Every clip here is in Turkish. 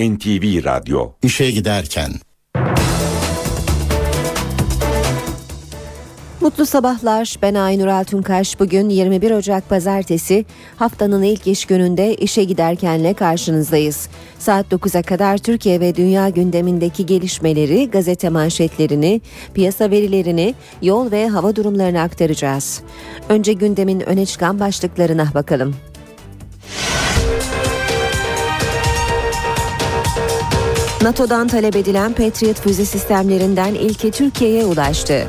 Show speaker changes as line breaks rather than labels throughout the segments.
NTV Radyo
İşe giderken
Mutlu sabahlar. Ben Aynur Altunkaş. Bugün 21 Ocak Pazartesi. Haftanın ilk iş gününde işe giderkenle karşınızdayız. Saat 9'a kadar Türkiye ve dünya gündemindeki gelişmeleri, gazete manşetlerini, piyasa verilerini, yol ve hava durumlarını aktaracağız. Önce gündemin öne çıkan başlıklarına bakalım. NATO'dan talep edilen Patriot füze sistemlerinden ilki Türkiye'ye ulaştı.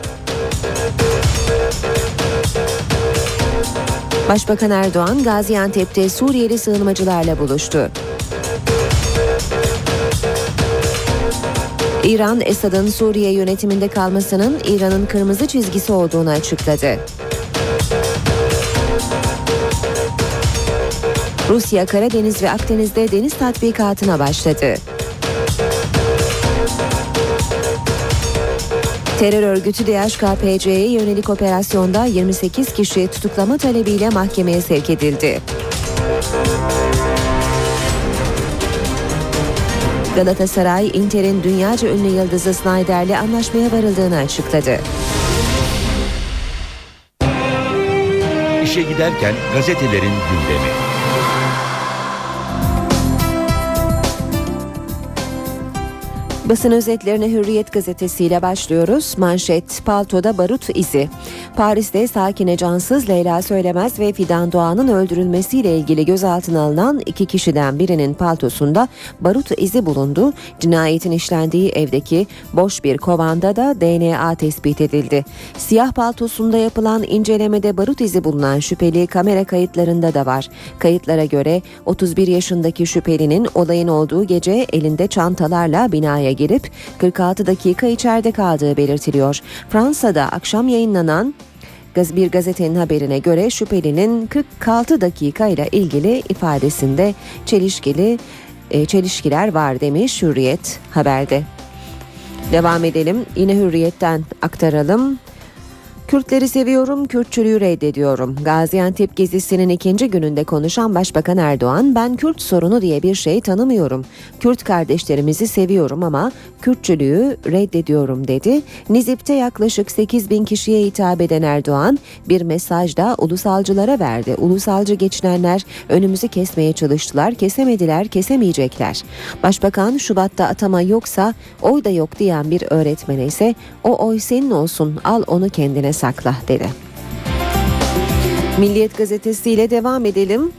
Başbakan Erdoğan Gaziantep'te Suriyeli sığınmacılarla buluştu. İran, Esad'ın Suriye yönetiminde kalmasının İran'ın kırmızı çizgisi olduğunu açıkladı. Rusya, Karadeniz ve Akdeniz'de deniz tatbikatına başladı. Terör örgütü DHKPC'ye yönelik operasyonda 28 kişi tutuklama talebiyle mahkemeye sevk edildi. Galatasaray, Inter'in dünyaca ünlü yıldızı Snyder'le anlaşmaya varıldığını açıkladı.
İşe giderken gazetelerin gündemi.
Basın özetlerine Hürriyet gazetesiyle başlıyoruz. Manşet paltoda barut izi. Paris'te sakine cansız Leyla Söylemez ve Fidan Doğan'ın öldürülmesiyle ilgili gözaltına alınan iki kişiden birinin paltosunda barut izi bulundu. Cinayetin işlendiği evdeki boş bir kovanda da DNA tespit edildi. Siyah paltosunda yapılan incelemede barut izi bulunan şüpheli kamera kayıtlarında da var. Kayıtlara göre 31 yaşındaki şüphelinin olayın olduğu gece elinde çantalarla binaya girip 46 dakika içeride kaldığı belirtiliyor. Fransa'da akşam yayınlanan bir gazetenin haberine göre şüphelinin 46 dakika ile ilgili ifadesinde çelişkili e, çelişkiler var demiş Hürriyet haberde. Devam edelim. Yine Hürriyet'ten aktaralım. Kürtleri seviyorum, Kürtçülüğü reddediyorum. Gaziantep gezisinin ikinci gününde konuşan Başbakan Erdoğan, ben Kürt sorunu diye bir şey tanımıyorum. Kürt kardeşlerimizi seviyorum ama Kürtçülüğü reddediyorum dedi. Nizip'te yaklaşık 8 bin kişiye hitap eden Erdoğan bir mesaj da ulusalcılara verdi. Ulusalcı geçinenler önümüzü kesmeye çalıştılar, kesemediler, kesemeyecekler. Başbakan Şubat'ta atama yoksa oy da yok diyen bir öğretmene ise o oy senin olsun al onu kendine sakla dedi. Milliyet gazetesiyle devam edelim.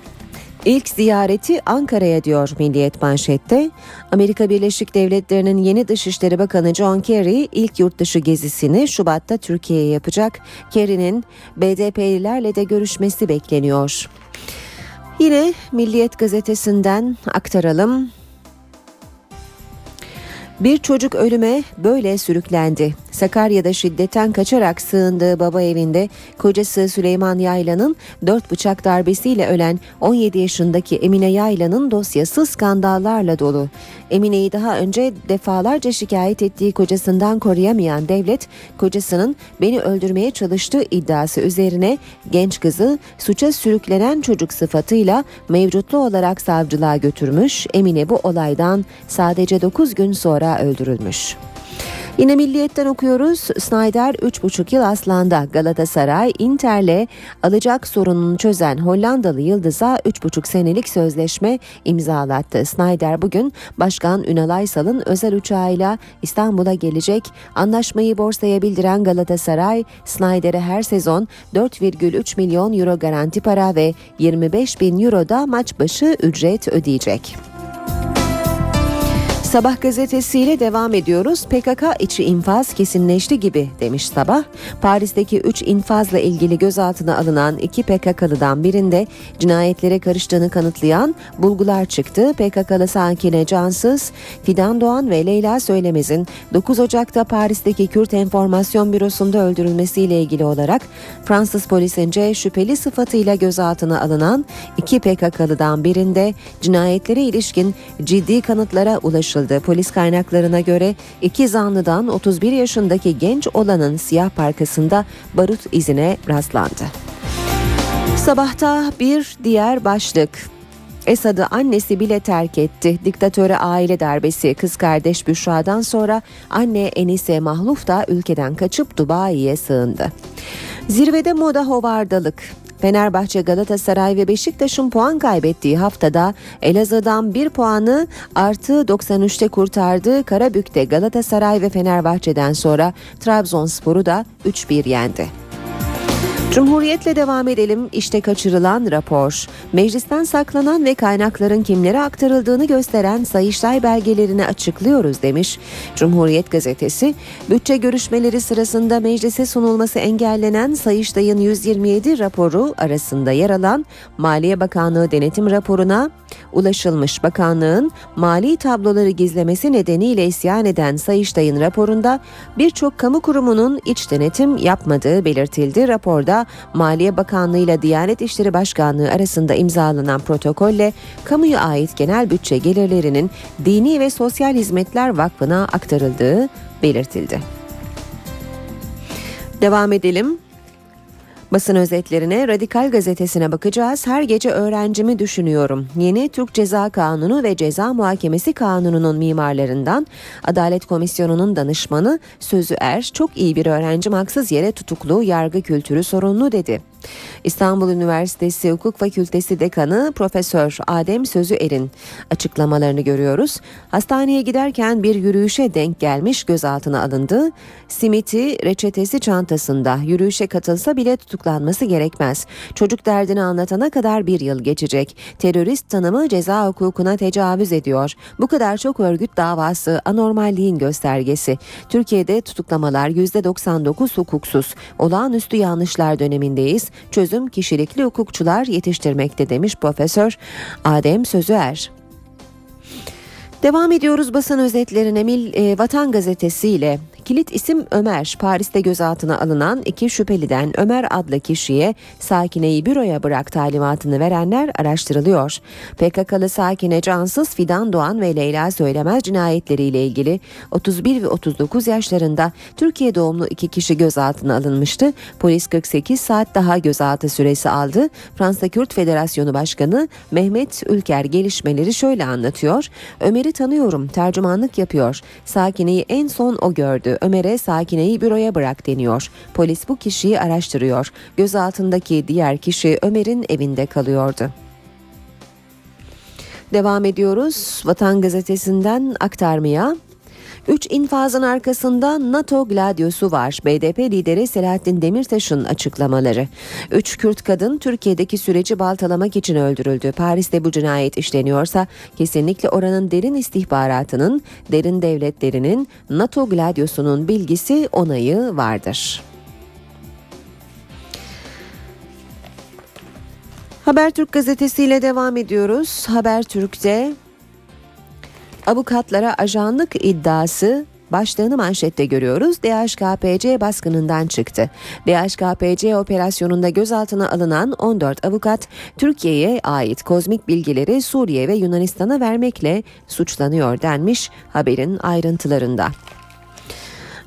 İlk ziyareti Ankara'ya diyor Milliyet manşette. Amerika Birleşik Devletleri'nin yeni Dışişleri Bakanı John Kerry ilk yurt dışı gezisini Şubat'ta Türkiye'ye yapacak. Kerry'nin BDP'lilerle de görüşmesi bekleniyor. Yine Milliyet gazetesinden aktaralım. Bir çocuk ölüme böyle sürüklendi. Sakarya'da şiddetten kaçarak sığındığı baba evinde kocası Süleyman Yaylan'ın dört bıçak darbesiyle ölen 17 yaşındaki Emine Yaylan'ın dosyası skandallarla dolu. Emine'yi daha önce defalarca şikayet ettiği kocasından koruyamayan devlet, kocasının beni öldürmeye çalıştığı iddiası üzerine genç kızı suça sürüklenen çocuk sıfatıyla mevcutlu olarak savcılığa götürmüş. Emine bu olaydan sadece 9 gün sonra öldürülmüş. Yine Milliyet'ten okuyoruz. Snyder 3,5 yıl Aslan'da Galatasaray Inter'le alacak sorununu çözen Hollandalı Yıldız'a 3,5 senelik sözleşme imzalattı. Snyder bugün Başkan Ünal Aysal'ın özel uçağıyla İstanbul'a gelecek. Anlaşmayı borsaya bildiren Galatasaray, Snyder'e her sezon 4,3 milyon euro garanti para ve 25 bin euro da maç başı ücret ödeyecek. Sabah gazetesiyle devam ediyoruz. PKK içi infaz kesinleşti gibi demiş Sabah. Paris'teki 3 infazla ilgili gözaltına alınan iki PKK'lıdan birinde cinayetlere karıştığını kanıtlayan bulgular çıktı. PKK'lı Sankine Cansız, Fidan Doğan ve Leyla Söylemez'in 9 Ocak'ta Paris'teki Kürt Enformasyon Bürosu'nda öldürülmesiyle ilgili olarak Fransız polisince şüpheli sıfatıyla gözaltına alınan iki PKK'lıdan birinde cinayetlere ilişkin ciddi kanıtlara ulaşıldı ulaşıldı. Polis kaynaklarına göre iki zanlıdan 31 yaşındaki genç olanın siyah parkasında barut izine rastlandı. Sabahta bir diğer başlık Esad'ı annesi bile terk etti. Diktatöre aile darbesi kız kardeş Büşra'dan sonra anne Enise Mahluf da ülkeden kaçıp Dubai'ye sığındı. Zirvede moda hovardalık. Fenerbahçe, Galatasaray ve Beşiktaş'ın puan kaybettiği haftada Elazığ'dan bir puanı artı 93'te kurtardı. Karabük'te Galatasaray ve Fenerbahçe'den sonra Trabzonspor'u da 3-1 yendi. Cumhuriyetle devam edelim. İşte kaçırılan rapor. Meclisten saklanan ve kaynakların kimlere aktarıldığını gösteren Sayıştay belgelerini açıklıyoruz demiş. Cumhuriyet gazetesi, bütçe görüşmeleri sırasında meclise sunulması engellenen Sayıştay'ın 127 raporu arasında yer alan Maliye Bakanlığı denetim raporuna ulaşılmış. Bakanlığın mali tabloları gizlemesi nedeniyle isyan eden Sayıştay'ın raporunda birçok kamu kurumunun iç denetim yapmadığı belirtildi. Raporda Maliye Bakanlığı ile Diyanet İşleri Başkanlığı arasında imzalanan protokolle kamuya ait genel bütçe gelirlerinin Dini ve Sosyal Hizmetler Vakfı'na aktarıldığı belirtildi. Devam edelim. Basın özetlerine Radikal Gazetesi'ne bakacağız. Her gece öğrencimi düşünüyorum. Yeni Türk Ceza Kanunu ve Ceza Muhakemesi Kanunu'nun mimarlarından Adalet Komisyonu'nun danışmanı Sözü Er çok iyi bir öğrencim haksız yere tutuklu, yargı kültürü sorunlu dedi. İstanbul Üniversitesi Hukuk Fakültesi Dekanı Profesör Adem Sözü Er'in açıklamalarını görüyoruz. Hastaneye giderken bir yürüyüşe denk gelmiş gözaltına alındı. Simiti reçetesi çantasında yürüyüşe katılsa bile tutuklanması gerekmez. Çocuk derdini anlatana kadar bir yıl geçecek. Terörist tanımı ceza hukukuna tecavüz ediyor. Bu kadar çok örgüt davası anormalliğin göstergesi. Türkiye'de tutuklamalar %99 hukuksuz. Olağanüstü yanlışlar dönemindeyiz çözüm kişilikli hukukçular yetiştirmekte demiş Profesör Adem Sözüer. Devam ediyoruz basın özetlerine Mil e, Vatan Gazetesi ile Kilit isim Ömer. Paris'te gözaltına alınan iki şüpheliden Ömer adlı kişiye Sakine'yi büroya bırak talimatını verenler araştırılıyor. PKK'lı Sakine Cansız, Fidan Doğan ve Leyla Söylemez cinayetleriyle ilgili 31 ve 39 yaşlarında Türkiye doğumlu iki kişi gözaltına alınmıştı. Polis 48 saat daha gözaltı süresi aldı. Fransa Kürt Federasyonu Başkanı Mehmet Ülker gelişmeleri şöyle anlatıyor. Ömer'i tanıyorum, tercümanlık yapıyor. Sakine'yi en son o gördü. Ömer'e Sakine'yi büroya bırak deniyor. Polis bu kişiyi araştırıyor. Gözaltındaki diğer kişi Ömer'in evinde kalıyordu. Devam ediyoruz. Vatan Gazetesi'nden aktarmaya. Üç infazın arkasında NATO Gladiosu var. BDP lideri Selahattin Demirtaş'ın açıklamaları. Üç Kürt kadın Türkiye'deki süreci baltalamak için öldürüldü. Paris'te bu cinayet işleniyorsa kesinlikle oranın derin istihbaratının, derin devletlerinin, NATO Gladiosu'nun bilgisi onayı vardır. Habertürk gazetesiyle devam ediyoruz. Habertürk'te avukatlara ajanlık iddiası başlığını manşette görüyoruz. DHKPC baskınından çıktı. DHKPC operasyonunda gözaltına alınan 14 avukat Türkiye'ye ait kozmik bilgileri Suriye ve Yunanistan'a vermekle suçlanıyor denmiş haberin ayrıntılarında.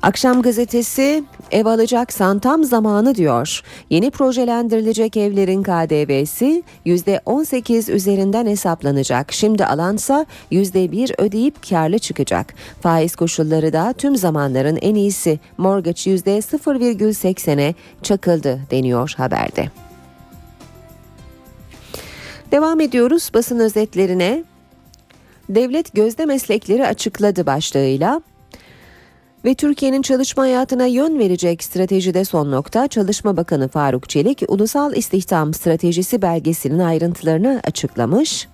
Akşam gazetesi ev alacaksan tam zamanı diyor. Yeni projelendirilecek evlerin KDV'si %18 üzerinden hesaplanacak. Şimdi alansa %1 ödeyip karlı çıkacak. Faiz koşulları da tüm zamanların en iyisi. Mortgage %0,80'e çakıldı deniyor haberde. Devam ediyoruz basın özetlerine. Devlet gözde meslekleri açıkladı başlığıyla ve Türkiye'nin çalışma hayatına yön verecek stratejide son nokta Çalışma Bakanı Faruk Çelik Ulusal İstihdam Stratejisi belgesinin ayrıntılarını açıklamış.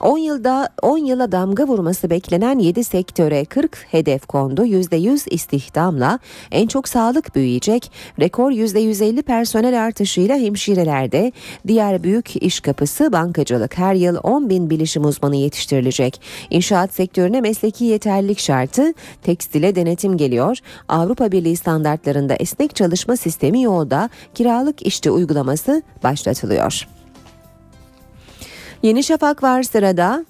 10 yılda 10 yıla damga vurması beklenen 7 sektöre 40 hedef kondu. %100 istihdamla en çok sağlık büyüyecek. Rekor %150 personel artışıyla hemşirelerde. Diğer büyük iş kapısı bankacılık. Her yıl 10 bin bilişim uzmanı yetiştirilecek. İnşaat sektörüne mesleki yeterlilik şartı. Tekstile denetim geliyor. Avrupa Birliği standartlarında esnek çalışma sistemi yolda. Kiralık işçi uygulaması başlatılıyor. Yeni Şafak var sırada.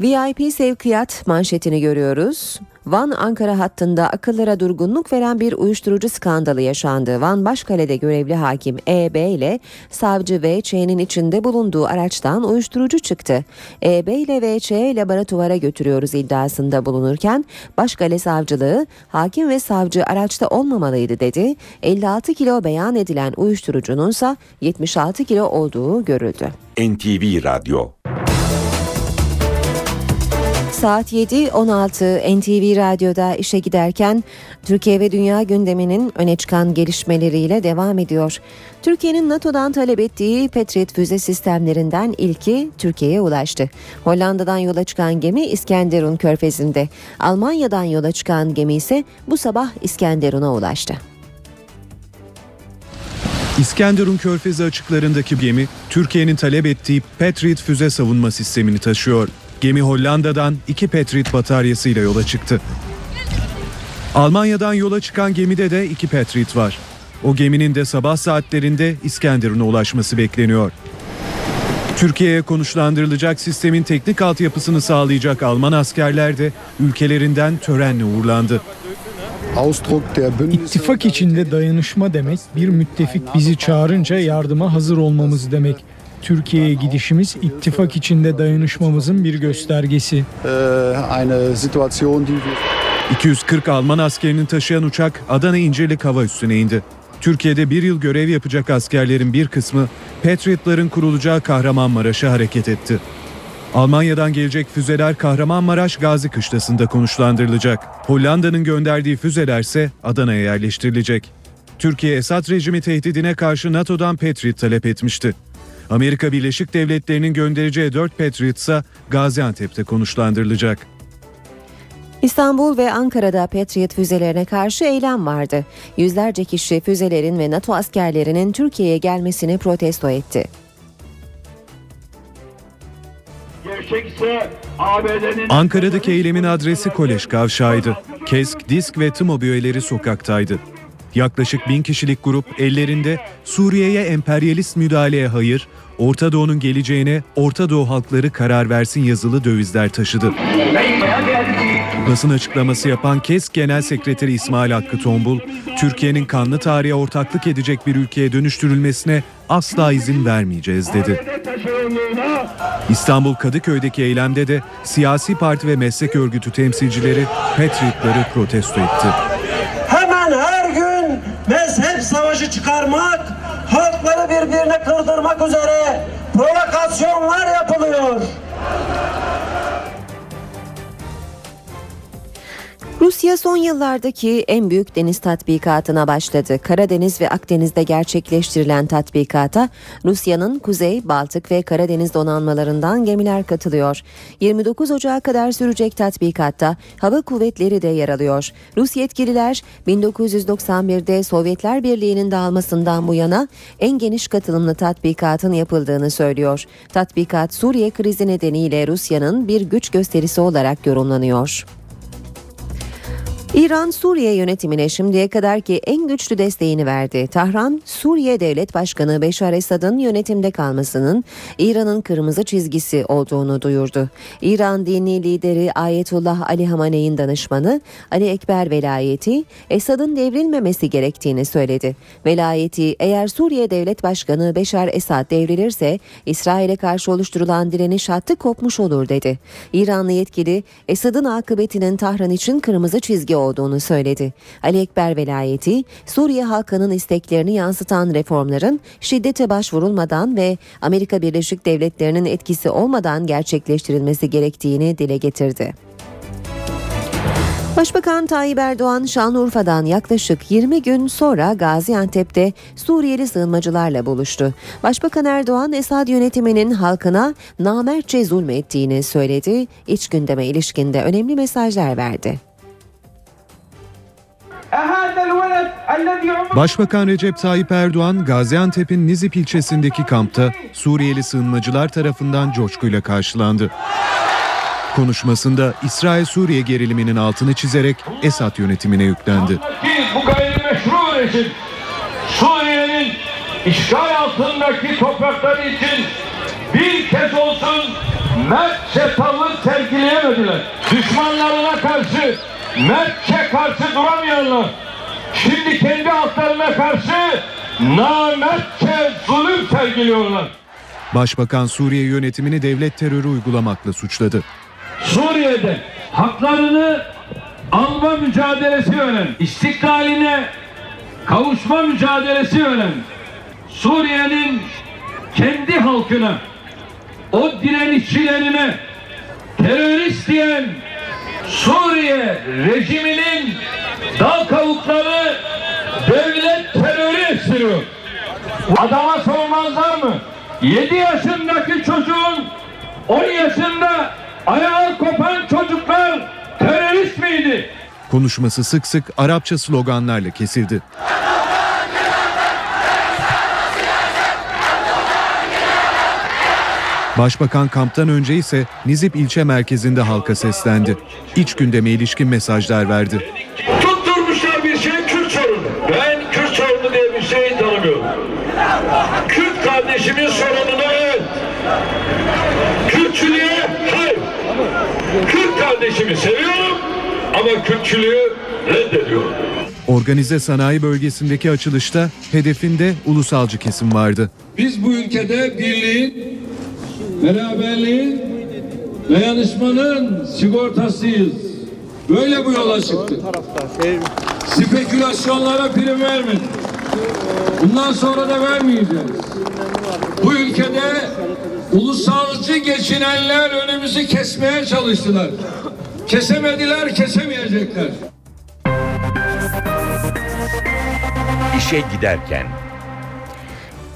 VIP sevkiyat manşetini görüyoruz. Van-Ankara hattında akıllara durgunluk veren bir uyuşturucu skandalı yaşandı. Van Başkale'de görevli hakim EB ile savcı VÇ'nin içinde bulunduğu araçtan uyuşturucu çıktı. EB ile VÇ'yi laboratuvara götürüyoruz iddiasında bulunurken Başkale savcılığı hakim ve savcı araçta olmamalıydı dedi. 56 kilo beyan edilen uyuşturucunun ise 76 kilo olduğu görüldü.
NTV Radyo
Saat 7.16 NTV Radyo'da işe giderken Türkiye ve dünya gündeminin öne çıkan gelişmeleriyle devam ediyor. Türkiye'nin NATO'dan talep ettiği Patriot füze sistemlerinden ilki Türkiye'ye ulaştı. Hollanda'dan yola çıkan gemi İskenderun körfezinde. Almanya'dan yola çıkan gemi ise bu sabah İskenderun'a ulaştı.
İskenderun Körfezi açıklarındaki gemi Türkiye'nin talep ettiği Patriot füze savunma sistemini taşıyor. Gemi Hollanda'dan iki Patriot bataryasıyla yola çıktı. Almanya'dan yola çıkan gemide de iki Patriot var. O geminin de sabah saatlerinde İskenderun'a ulaşması bekleniyor. Türkiye'ye konuşlandırılacak sistemin teknik altyapısını sağlayacak Alman askerler de ülkelerinden törenle uğurlandı.
İttifak içinde dayanışma demek, bir müttefik bizi çağırınca yardıma hazır olmamız demek. Türkiye'ye gidişimiz ittifak içinde dayanışmamızın bir göstergesi.
240 Alman askerini taşıyan uçak Adana İncirlik hava üssüne indi. Türkiye'de bir yıl görev yapacak askerlerin bir kısmı Patriotların kurulacağı Kahramanmaraş'a hareket etti. Almanya'dan gelecek füzeler Kahramanmaraş Gazi Kışlası'nda konuşlandırılacak. Hollanda'nın gönderdiği füzeler ise Adana'ya yerleştirilecek. Türkiye Esad rejimi tehdidine karşı NATO'dan Patriot talep etmişti. Amerika Birleşik Devletleri'nin göndereceği 4 Patriot ise Gaziantep'te konuşlandırılacak.
İstanbul ve Ankara'da Patriot füzelerine karşı eylem vardı. Yüzlerce kişi füzelerin ve NATO askerlerinin Türkiye'ye gelmesini protesto etti.
Ankara'daki eylemin adresi Kolej Kavşağı'ydı. KESK, DİSK ve TMOB üyeleri sokaktaydı. Yaklaşık bin kişilik grup ellerinde Suriye'ye emperyalist müdahaleye hayır, Orta Doğu'nun geleceğine Orta Doğu halkları karar versin yazılı dövizler taşıdı. Basın açıklaması yapan KESK Genel Sekreteri İsmail Hakkı Tombul, Türkiye'nin kanlı tarihe ortaklık edecek bir ülkeye dönüştürülmesine asla izin vermeyeceğiz dedi. İstanbul Kadıköy'deki eylemde de siyasi parti ve meslek örgütü temsilcileri Patriotları protesto etti.
Mezhep savaşı çıkarmak, halkları birbirine kırdırmak üzere provokasyonlar yapılıyor.
Rusya son yıllardaki en büyük deniz tatbikatına başladı. Karadeniz ve Akdeniz'de gerçekleştirilen tatbikata Rusya'nın Kuzey, Baltık ve Karadeniz donanmalarından gemiler katılıyor. 29 Ocağı kadar sürecek tatbikatta hava kuvvetleri de yer alıyor. Rus yetkililer 1991'de Sovyetler Birliği'nin dağılmasından bu yana en geniş katılımlı tatbikatın yapıldığını söylüyor. Tatbikat Suriye krizi nedeniyle Rusya'nın bir güç gösterisi olarak yorumlanıyor. İran Suriye yönetimine şimdiye kadarki en güçlü desteğini verdi. Tahran, Suriye Devlet Başkanı Beşar Esad'ın yönetimde kalmasının İran'ın kırmızı çizgisi olduğunu duyurdu. İran dini lideri Ayetullah Ali Hamaney'in danışmanı Ali Ekber Velayeti, Esad'ın devrilmemesi gerektiğini söyledi. Velayeti, eğer Suriye Devlet Başkanı Beşar Esad devrilirse İsrail'e karşı oluşturulan direniş hattı kopmuş olur dedi. İranlı yetkili, Esad'ın akıbetinin Tahran için kırmızı çizgi olduğunu söyledi. Ali Ekber velayeti Suriye halkının isteklerini yansıtan reformların şiddete başvurulmadan ve Amerika Birleşik Devletleri'nin etkisi olmadan gerçekleştirilmesi gerektiğini dile getirdi. Başbakan Tayyip Erdoğan Şanlıurfa'dan yaklaşık 20 gün sonra Gaziantep'te Suriyeli sığınmacılarla buluştu. Başbakan Erdoğan Esad yönetiminin halkına namertçe zulmettiğini söyledi. İç gündeme ilişkinde önemli mesajlar verdi.
Başbakan Recep Tayyip Erdoğan, Gaziantep'in Nizip ilçesindeki kampta Suriyeli sığınmacılar tarafından coşkuyla karşılandı. Konuşmasında İsrail-Suriye geriliminin altını çizerek Esad yönetimine yüklendi.
Bu gayrimeşru rejim Suriye'nin işgal altındaki toprakları için bir kez olsun mertçe tavır sergileyemediler. Düşmanlarına karşı mertçe karşı duramayanlar şimdi kendi halklarına karşı namertçe zulüm sergiliyorlar.
Başbakan Suriye yönetimini devlet terörü uygulamakla suçladı.
Suriye'de haklarını alma mücadelesi veren, istiklaline kavuşma mücadelesi veren Suriye'nin kendi halkına, o direnişçilerine terörist diyen Suriye rejiminin dal kavukları devlet terörü estiriyor. Adama sormazlar mı? 7 yaşındaki çocuğun 10 yaşında ayağı kopan çocuklar terörist miydi?
Konuşması sık sık Arapça sloganlarla kesildi. Başbakan kamptan önce ise Nizip ilçe merkezinde halka seslendi. İç gündeme ilişkin mesajlar verdi.
Tutturmuşlar bir şey Kürt sorunu. Ben Kürt sorunu diye bir şey tanımıyorum. Kürt kardeşimin sorununa evet. Kürtçülüğe hayır. Kürt kardeşimi seviyorum ama Kürtçülüğü reddediyorum.
Organize sanayi bölgesindeki açılışta hedefinde ulusalcı kesim vardı.
Biz bu ülkede birliğin, beraberliğin, dayanışmanın sigortasıyız. Böyle bu yola çıktık. Spekülasyonlara prim vermedik. Bundan sonra da vermeyeceğiz. Bu ülkede ulusalcı geçinenler önümüzü kesmeye çalıştılar. Kesemediler, kesemeyecekler.
İşe giderken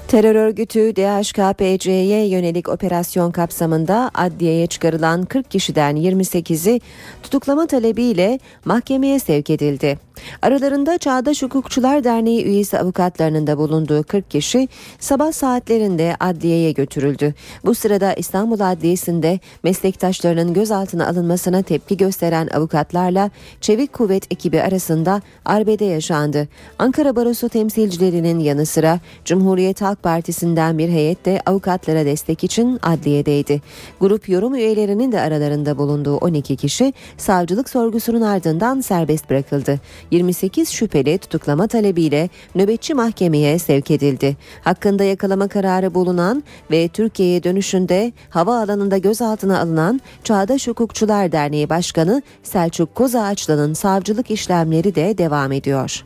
Terör örgütü DHKPC'ye yönelik operasyon kapsamında adliyeye çıkarılan 40 kişiden 28'i tutuklama talebiyle mahkemeye sevk edildi. Aralarında Çağdaş Hukukçular Derneği üyesi avukatlarının da bulunduğu 40 kişi sabah saatlerinde adliyeye götürüldü. Bu sırada İstanbul Adliyesi'nde meslektaşlarının gözaltına alınmasına tepki gösteren avukatlarla Çevik Kuvvet ekibi arasında arbede yaşandı. Ankara Barosu temsilcilerinin yanı sıra Cumhuriyet Halk Partisi'nden bir heyet de avukatlara destek için adliyedeydi. Grup yorum üyelerinin de aralarında bulunduğu 12 kişi savcılık sorgusunun ardından serbest bırakıldı. 28 şüpheli tutuklama talebiyle nöbetçi mahkemeye sevk edildi. Hakkında yakalama kararı bulunan ve Türkiye'ye dönüşünde havaalanında gözaltına alınan Çağdaş Hukukçular Derneği Başkanı Selçuk Kozağaçlı'nın savcılık işlemleri de devam ediyor.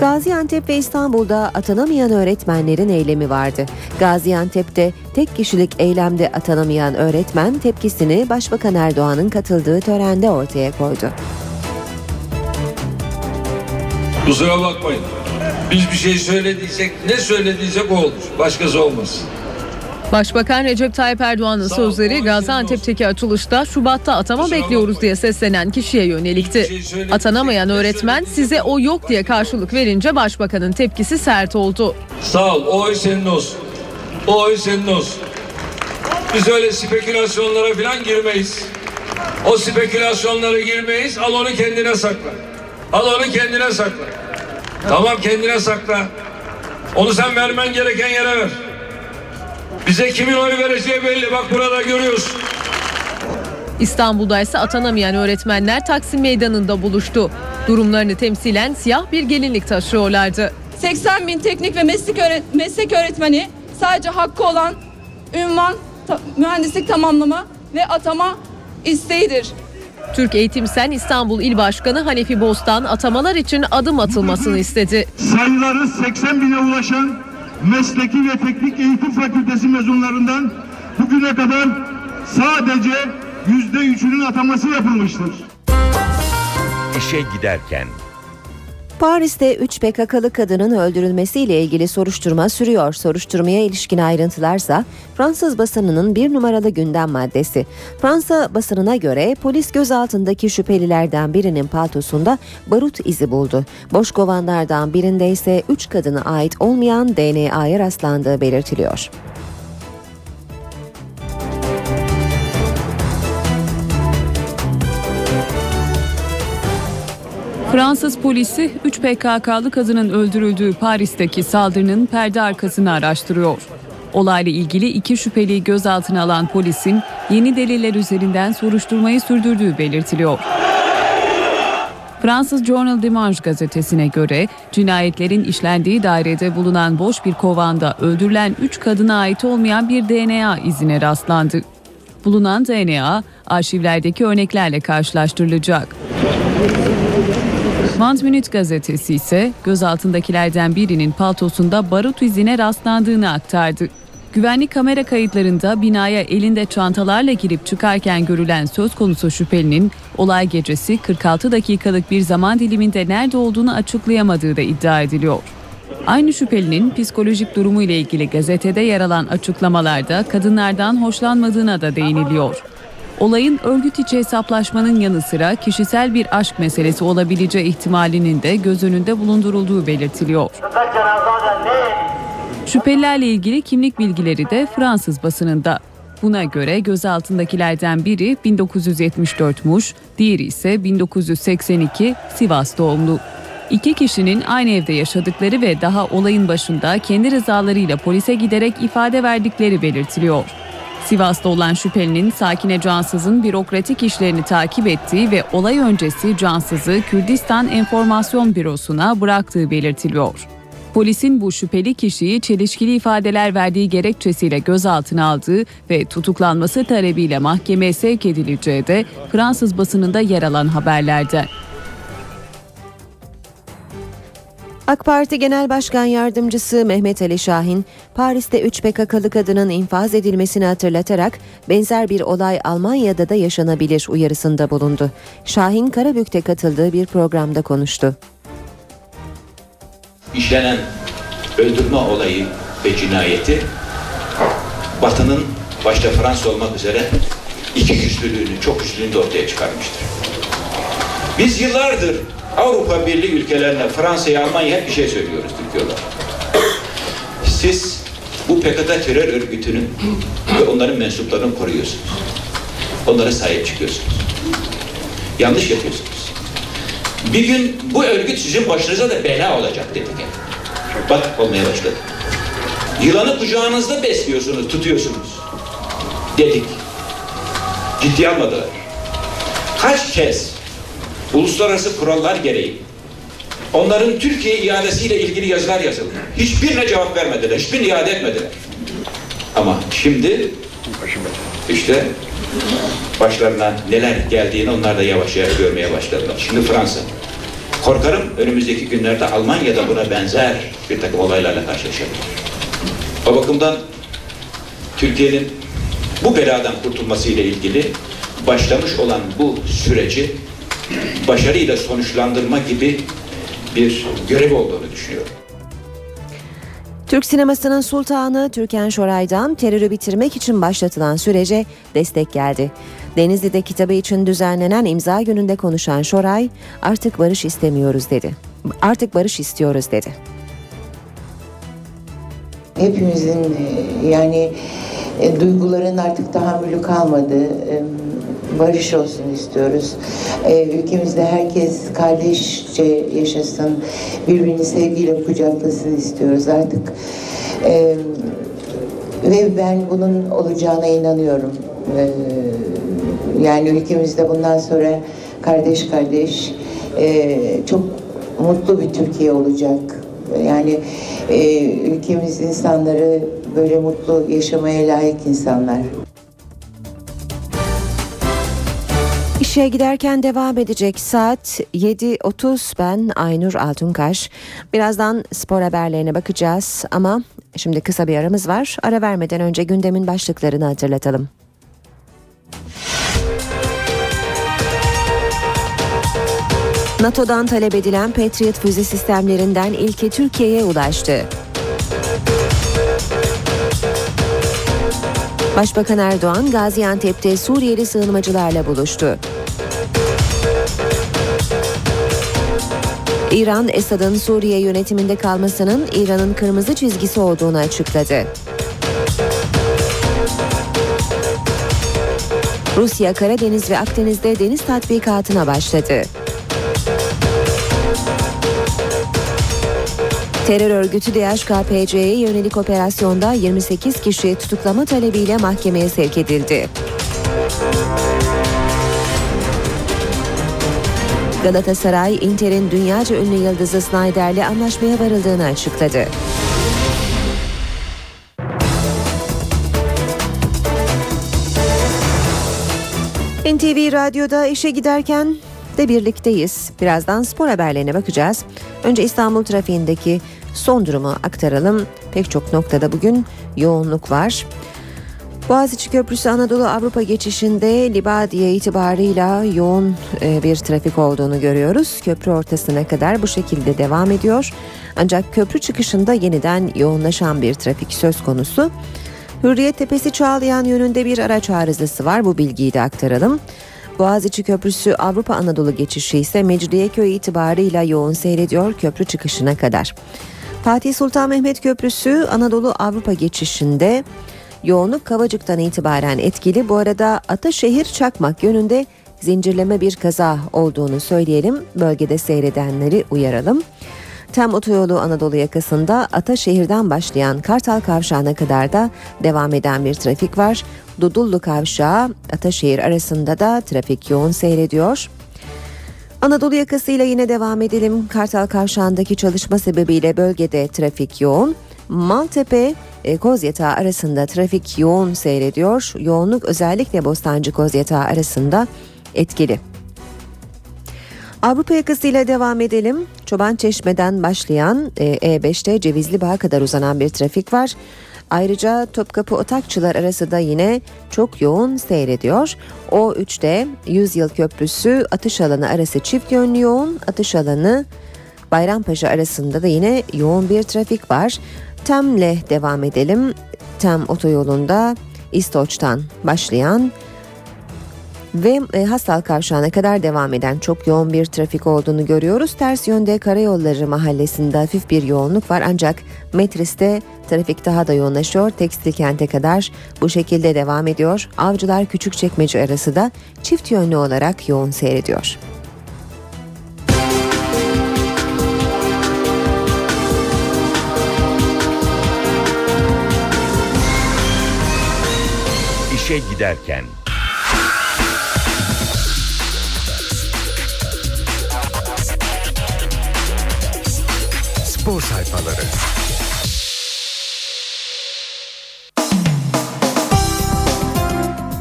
Gaziantep ve İstanbul'da atanamayan öğretmenlerin eylemi vardı. Gaziantep'te tek kişilik eylemde atanamayan öğretmen tepkisini Başbakan Erdoğan'ın katıldığı törende ortaya koydu.
Kusura bakmayın. Biz bir şey söylediysek ne söylediysek o olur. Başkası olmaz.
Başbakan Recep Tayyip Erdoğan'ın sözleri Gaziantep'teki açılışta Şubat'ta atama bekliyoruz diye seslenen kişiye yönelikti. Atanamayan öğretmen size o yok diye karşılık verince başbakanın tepkisi sert oldu.
Sağ ol. O oy senin olsun. O oy senin olsun. Biz öyle spekülasyonlara falan girmeyiz. O spekülasyonlara girmeyiz. Al onu kendine sakla. Al onu kendine sakla. Tamam kendine sakla. Onu sen vermen gereken yere ver. Bize kimin oy vereceği belli. Bak burada görüyorsun.
İstanbul'da ise atanamayan öğretmenler Taksim Meydanı'nda buluştu. Durumlarını temsilen siyah bir gelinlik taşıyorlardı.
80 bin teknik ve meslek, öğret- meslek öğretmeni sadece hakkı olan ünvan, ta- mühendislik tamamlama ve atama isteğidir.
Türk Eğitim Sen İstanbul İl Başkanı Hanefi Bostan atamalar için adım atılmasını istedi.
sayıları 80 bine ulaşan mesleki ve teknik eğitim fakültesi mezunlarından bugüne kadar sadece yüzde üçünün ataması yapılmıştır.
işe giderken
Paris'te 3 PKK'lı kadının öldürülmesiyle ilgili soruşturma sürüyor. Soruşturmaya ilişkin ayrıntılarsa Fransız basınının bir numaralı gündem maddesi. Fransa basınına göre polis gözaltındaki şüphelilerden birinin paltosunda barut izi buldu. Boş kovanlardan birinde ise 3 kadına ait olmayan DNA'ya rastlandığı belirtiliyor.
Fransız polisi 3 PKK'lı kadının öldürüldüğü Paris'teki saldırının perde arkasını araştırıyor. Olayla ilgili iki şüpheliyi gözaltına alan polisin yeni deliller üzerinden soruşturmayı sürdürdüğü belirtiliyor. Fransız Journal Dimanche gazetesine göre cinayetlerin işlendiği dairede bulunan boş bir kovanda öldürülen 3 kadına ait olmayan bir DNA izine rastlandı. Bulunan DNA arşivlerdeki örneklerle karşılaştırılacak. Mant Minute gazetesi ise gözaltındakilerden birinin paltosunda barut izine rastlandığını aktardı. Güvenlik kamera kayıtlarında binaya elinde çantalarla girip çıkarken görülen söz konusu şüphelinin olay gecesi 46 dakikalık bir zaman diliminde nerede olduğunu açıklayamadığı da iddia ediliyor. Aynı şüphelinin psikolojik durumu ile ilgili gazetede yer alan açıklamalarda kadınlardan hoşlanmadığına da değiniliyor. Olayın örgüt içi hesaplaşmanın yanı sıra kişisel bir aşk meselesi olabileceği ihtimalinin de göz önünde bulundurulduğu belirtiliyor. Şüphelilerle ilgili kimlik bilgileri de Fransız basınında. Buna göre gözaltındakilerden biri 1974'muş, diğeri ise 1982 Sivas doğumlu. İki kişinin aynı evde yaşadıkları ve daha olayın başında kendi rızalarıyla polise giderek ifade verdikleri belirtiliyor. Sivas'ta olan şüphelinin Sakine Cansız'ın bürokratik işlerini takip ettiği ve olay öncesi Cansız'ı Kürdistan Enformasyon Bürosu'na bıraktığı belirtiliyor. Polisin bu şüpheli kişiyi çelişkili ifadeler verdiği gerekçesiyle gözaltına aldığı ve tutuklanması talebiyle mahkemeye sevk edileceği de Fransız basınında yer alan haberlerden.
AK Parti Genel Başkan Yardımcısı Mehmet Ali Şahin, Paris'te 3 PKK'lı kadının infaz edilmesini hatırlatarak benzer bir olay Almanya'da da yaşanabilir uyarısında bulundu. Şahin Karabük'te katıldığı bir programda konuştu.
İşlenen öldürme olayı ve cinayeti Batı'nın başta Fransa olmak üzere iki güçlülüğünü, çok güçlülüğünü de ortaya çıkarmıştır. Biz yıllardır Avrupa Birliği ülkelerine, Fransa'ya, Almanya'ya hep bir şey söylüyoruz Türkiye. Siz bu PKK terör örgütünün ve onların mensuplarını koruyorsunuz. Onlara sahip çıkıyorsunuz. Yanlış yapıyorsunuz. Bir gün bu örgüt sizin başınıza da bela olacak dedik. Bak olmaya başladı. Yılanı kucağınızda besliyorsunuz, tutuyorsunuz. Dedik. Ciddi almadılar. Kaç kez uluslararası kurallar gereği onların Türkiye iadesiyle ilgili yazılar yazıldı. Hiçbirine cevap vermediler, hiçbirini iade etmediler. Ama şimdi işte başlarına neler geldiğini onlar da yavaş yavaş görmeye başladılar. Şimdi Fransa. Korkarım önümüzdeki günlerde Almanya'da buna benzer bir takım olaylarla karşılaşabilir. O bakımdan Türkiye'nin bu beladan kurtulması ile ilgili başlamış olan bu süreci başarıyla sonuçlandırma gibi bir görev olduğunu düşünüyorum.
Türk sinemasının sultanı Türkan Şoray'dan terörü bitirmek için başlatılan sürece destek geldi. Denizli'de kitabı için düzenlenen imza gününde konuşan Şoray, artık barış istemiyoruz dedi. Artık barış istiyoruz dedi.
Hepimizin e, yani e, duyguların artık tahammülü kalmadı. Barış olsun istiyoruz. E, ülkemizde herkes kardeşçe yaşasın, birbirini sevgiyle kucaklasın istiyoruz artık. E, ve ben bunun olacağına inanıyorum. E, yani ülkemizde bundan sonra kardeş kardeş e, çok mutlu bir Türkiye olacak. Yani e, ülkemiz insanları böyle mutlu yaşamaya layık insanlar.
İşe giderken devam edecek saat 7.30 ben Aynur Altunkaş. Birazdan spor haberlerine bakacağız ama şimdi kısa bir aramız var. Ara vermeden önce gündemin başlıklarını hatırlatalım. NATO'dan talep edilen Patriot füze sistemlerinden ilki Türkiye'ye ulaştı. Başbakan Erdoğan Gaziantep'te Suriyeli sığınmacılarla buluştu. İran, Esad'ın Suriye yönetiminde kalmasının İran'ın kırmızı çizgisi olduğunu açıkladı. Rusya, Karadeniz ve Akdeniz'de deniz tatbikatına başladı. Terör örgütü DHKPC'ye yönelik operasyonda 28 kişi tutuklama talebiyle mahkemeye sevk edildi. Galatasaray, Inter'in dünyaca ünlü yıldızı Snyder'le anlaşmaya varıldığını açıkladı. NTV Radyo'da işe giderken de birlikteyiz. Birazdan spor haberlerine bakacağız. Önce İstanbul trafiğindeki son durumu aktaralım. Pek çok noktada bugün yoğunluk var. Boğaziçi Köprüsü Anadolu Avrupa geçişinde Libadiye itibarıyla yoğun e, bir trafik olduğunu görüyoruz. Köprü ortasına kadar bu şekilde devam ediyor. Ancak köprü çıkışında yeniden yoğunlaşan bir trafik söz konusu. Hürriyet Tepesi Çağlayan yönünde bir araç arızası var. Bu bilgiyi de aktaralım. Boğaziçi Köprüsü Avrupa Anadolu geçişi ise Mecidiyeköy itibarıyla yoğun seyrediyor köprü çıkışına kadar. Fatih Sultan Mehmet Köprüsü Anadolu Avrupa geçişinde yoğunluk Kavacık'tan itibaren etkili. Bu arada Ataşehir Çakmak yönünde zincirleme bir kaza olduğunu söyleyelim. Bölgede seyredenleri uyaralım. Tem otoyolu Anadolu yakasında Ataşehir'den başlayan Kartal Kavşağı'na kadar da devam eden bir trafik var. Dudullu Kavşağı Ataşehir arasında da trafik yoğun seyrediyor. Anadolu yakasıyla yine devam edelim. Kartal Kavşağı'ndaki çalışma sebebiyle bölgede trafik yoğun. Maltepe e, Kozyatağı arasında trafik yoğun seyrediyor. Yoğunluk özellikle Bostancı Kozyatağı arasında etkili. Avrupa yakasıyla devam edelim. Çoban Çeşme'den başlayan e, E5'te Cevizli Bağ'a kadar uzanan bir trafik var. Ayrıca Topkapı Otakçılar arası da yine çok yoğun seyrediyor. O3'te Yüzyıl Köprüsü atış alanı arası çift yönlü yoğun. Atış alanı Bayrampaşa arasında da yine yoğun bir trafik var. Tem'le devam edelim. Tem otoyolunda İstoç'tan başlayan ve e, Hastal Kavşağı'na kadar devam eden çok yoğun bir trafik olduğunu görüyoruz. Ters yönde Karayolları mahallesinde hafif bir yoğunluk var ancak Metris'te trafik daha da yoğunlaşıyor. Tekstil kente kadar bu şekilde devam ediyor. Avcılar Küçükçekmece arası da çift yönlü olarak yoğun seyrediyor.
İşe giderken
Spor sayfaları.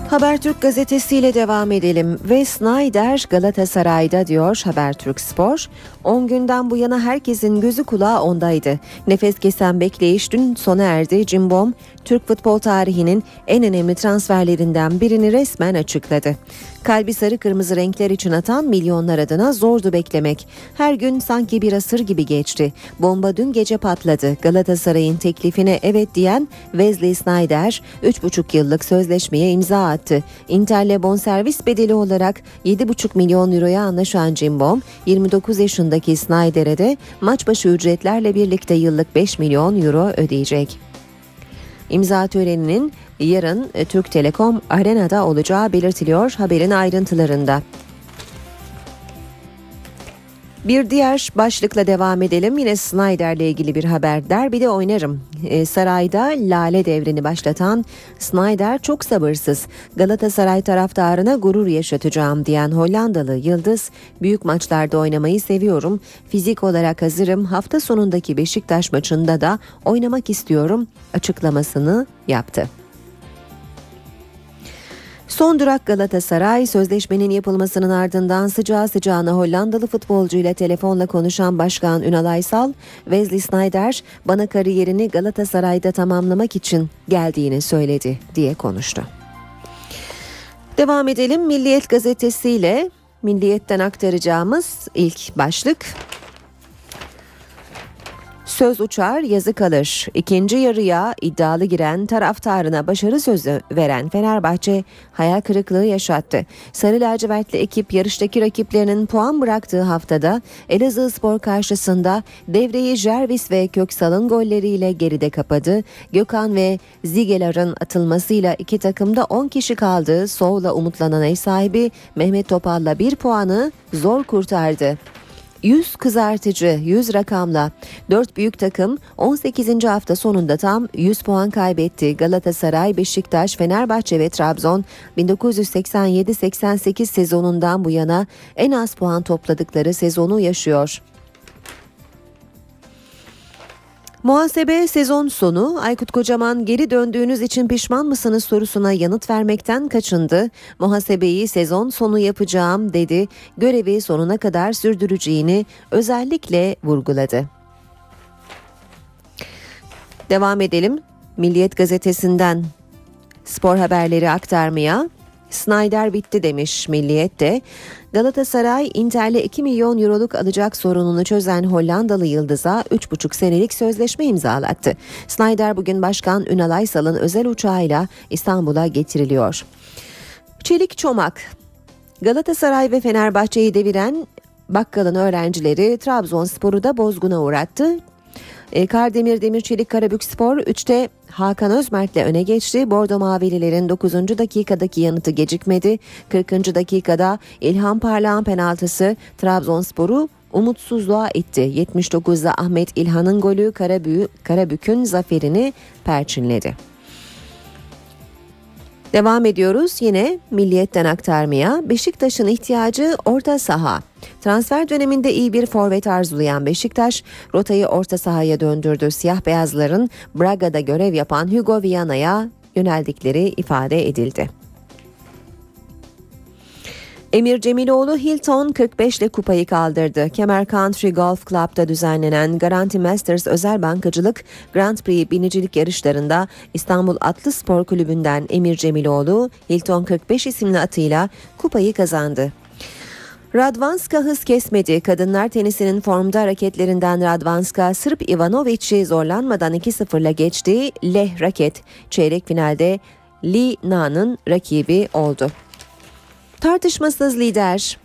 Habertürk gazetesiyle devam edelim ve Snyder Galatasaray'da diyor Habertürk Spor. 10 günden bu yana herkesin gözü kulağı ondaydı. Nefes kesen bekleyiş dün sona erdi. Cimbom Türk futbol tarihinin en önemli transferlerinden birini resmen açıkladı. Kalbi sarı kırmızı renkler için atan milyonlar adına zordu beklemek. Her gün sanki bir asır gibi geçti. Bomba dün gece patladı. Galatasaray'ın teklifine evet diyen Wesley Snyder 3,5 yıllık sözleşmeye imza attı. Inter'le bonservis bedeli olarak 7,5 milyon euroya anlaşan Cimbom 29 yaşındaki Snyder'e de maç başı ücretlerle birlikte yıllık 5 milyon euro ödeyecek. İmza töreninin yarın e, Türk Telekom Arena'da olacağı belirtiliyor haberin ayrıntılarında. Bir diğer başlıkla devam edelim. Yine Snyder'le ilgili bir haber. Derbide oynarım. Ee, sarayda lale devrini başlatan Snyder çok sabırsız. Galatasaray taraftarına gurur yaşatacağım diyen Hollandalı Yıldız, büyük maçlarda oynamayı seviyorum. Fizik olarak hazırım. Hafta sonundaki Beşiktaş maçında da oynamak istiyorum açıklamasını yaptı. Son durak Galatasaray sözleşmenin yapılmasının ardından sıcağı sıcağına Hollandalı futbolcu ile telefonla konuşan Başkan Ünal Aysal, Wesley Snyder bana kariyerini Galatasaray'da tamamlamak için geldiğini söyledi diye konuştu. Devam edelim Milliyet gazetesiyle Milliyet'ten aktaracağımız ilk başlık Söz uçar, yazı kalır. İkinci yarıya iddialı giren taraftarına başarı sözü veren Fenerbahçe hayal kırıklığı yaşattı. Sarı lacivertli ekip yarıştaki rakiplerinin puan bıraktığı haftada Elazığ Spor karşısında devreyi Jervis ve Köksal'ın golleriyle geride kapadı. Gökhan ve Zigelar'ın atılmasıyla iki takımda 10 kişi kaldı. Soğla umutlanan ev sahibi Mehmet Topal'la bir puanı zor kurtardı. 100 kızartıcı 100 rakamla 4 büyük takım 18. hafta sonunda tam 100 puan kaybetti. Galatasaray, Beşiktaş, Fenerbahçe ve Trabzon 1987-88 sezonundan bu yana en az puan topladıkları sezonu yaşıyor. Muhasebe sezon sonu Aykut Kocaman geri döndüğünüz için pişman mısınız sorusuna yanıt vermekten kaçındı. Muhasebeyi sezon sonu yapacağım dedi. Görevi sonuna kadar sürdüreceğini özellikle vurguladı. Devam edelim. Milliyet gazetesinden spor haberleri aktarmaya. Snyder bitti demiş Milliyet de. Galatasaray Inter'le 2 milyon euroluk alacak sorununu çözen Hollandalı Yıldız'a 3,5 senelik sözleşme imzalattı. Snyder bugün Başkan Ünal Aysal'ın özel uçağıyla İstanbul'a getiriliyor. Çelik Çomak Galatasaray ve Fenerbahçe'yi deviren Bakkal'ın öğrencileri Trabzonspor'u da bozguna uğrattı. E, Kardemir Demir Çelik Karabük Spor 3'te Hakan Özmert'le öne geçti. Bordo Mavililerin 9. dakikadaki yanıtı gecikmedi. 40. dakikada İlhan Parlağan penaltısı Trabzonspor'u umutsuzluğa itti. 79'da Ahmet İlhan'ın golü Karabük, Karabük'ün zaferini perçinledi. Devam ediyoruz yine milliyetten aktarmaya. Beşiktaş'ın ihtiyacı orta saha. Transfer döneminde iyi bir forvet arzulayan Beşiktaş rotayı orta sahaya döndürdü. Siyah beyazların Braga'da görev yapan Hugo Viana'ya yöneldikleri ifade edildi. Emir Cemiloğlu Hilton 45 ile kupayı kaldırdı. Kemer Country Golf Club'da düzenlenen Garanti Masters özel bankacılık Grand Prix binicilik yarışlarında İstanbul Atlı Spor Kulübü'nden Emir Cemiloğlu Hilton 45 isimli atıyla kupayı kazandı. Radvanska hız kesmedi. Kadınlar tenisinin formda hareketlerinden Radvanska Sırp Ivanovic'i zorlanmadan 2-0'la geçti. Leh raket çeyrek finalde Li Na'nın rakibi oldu. Tartışmasız lider.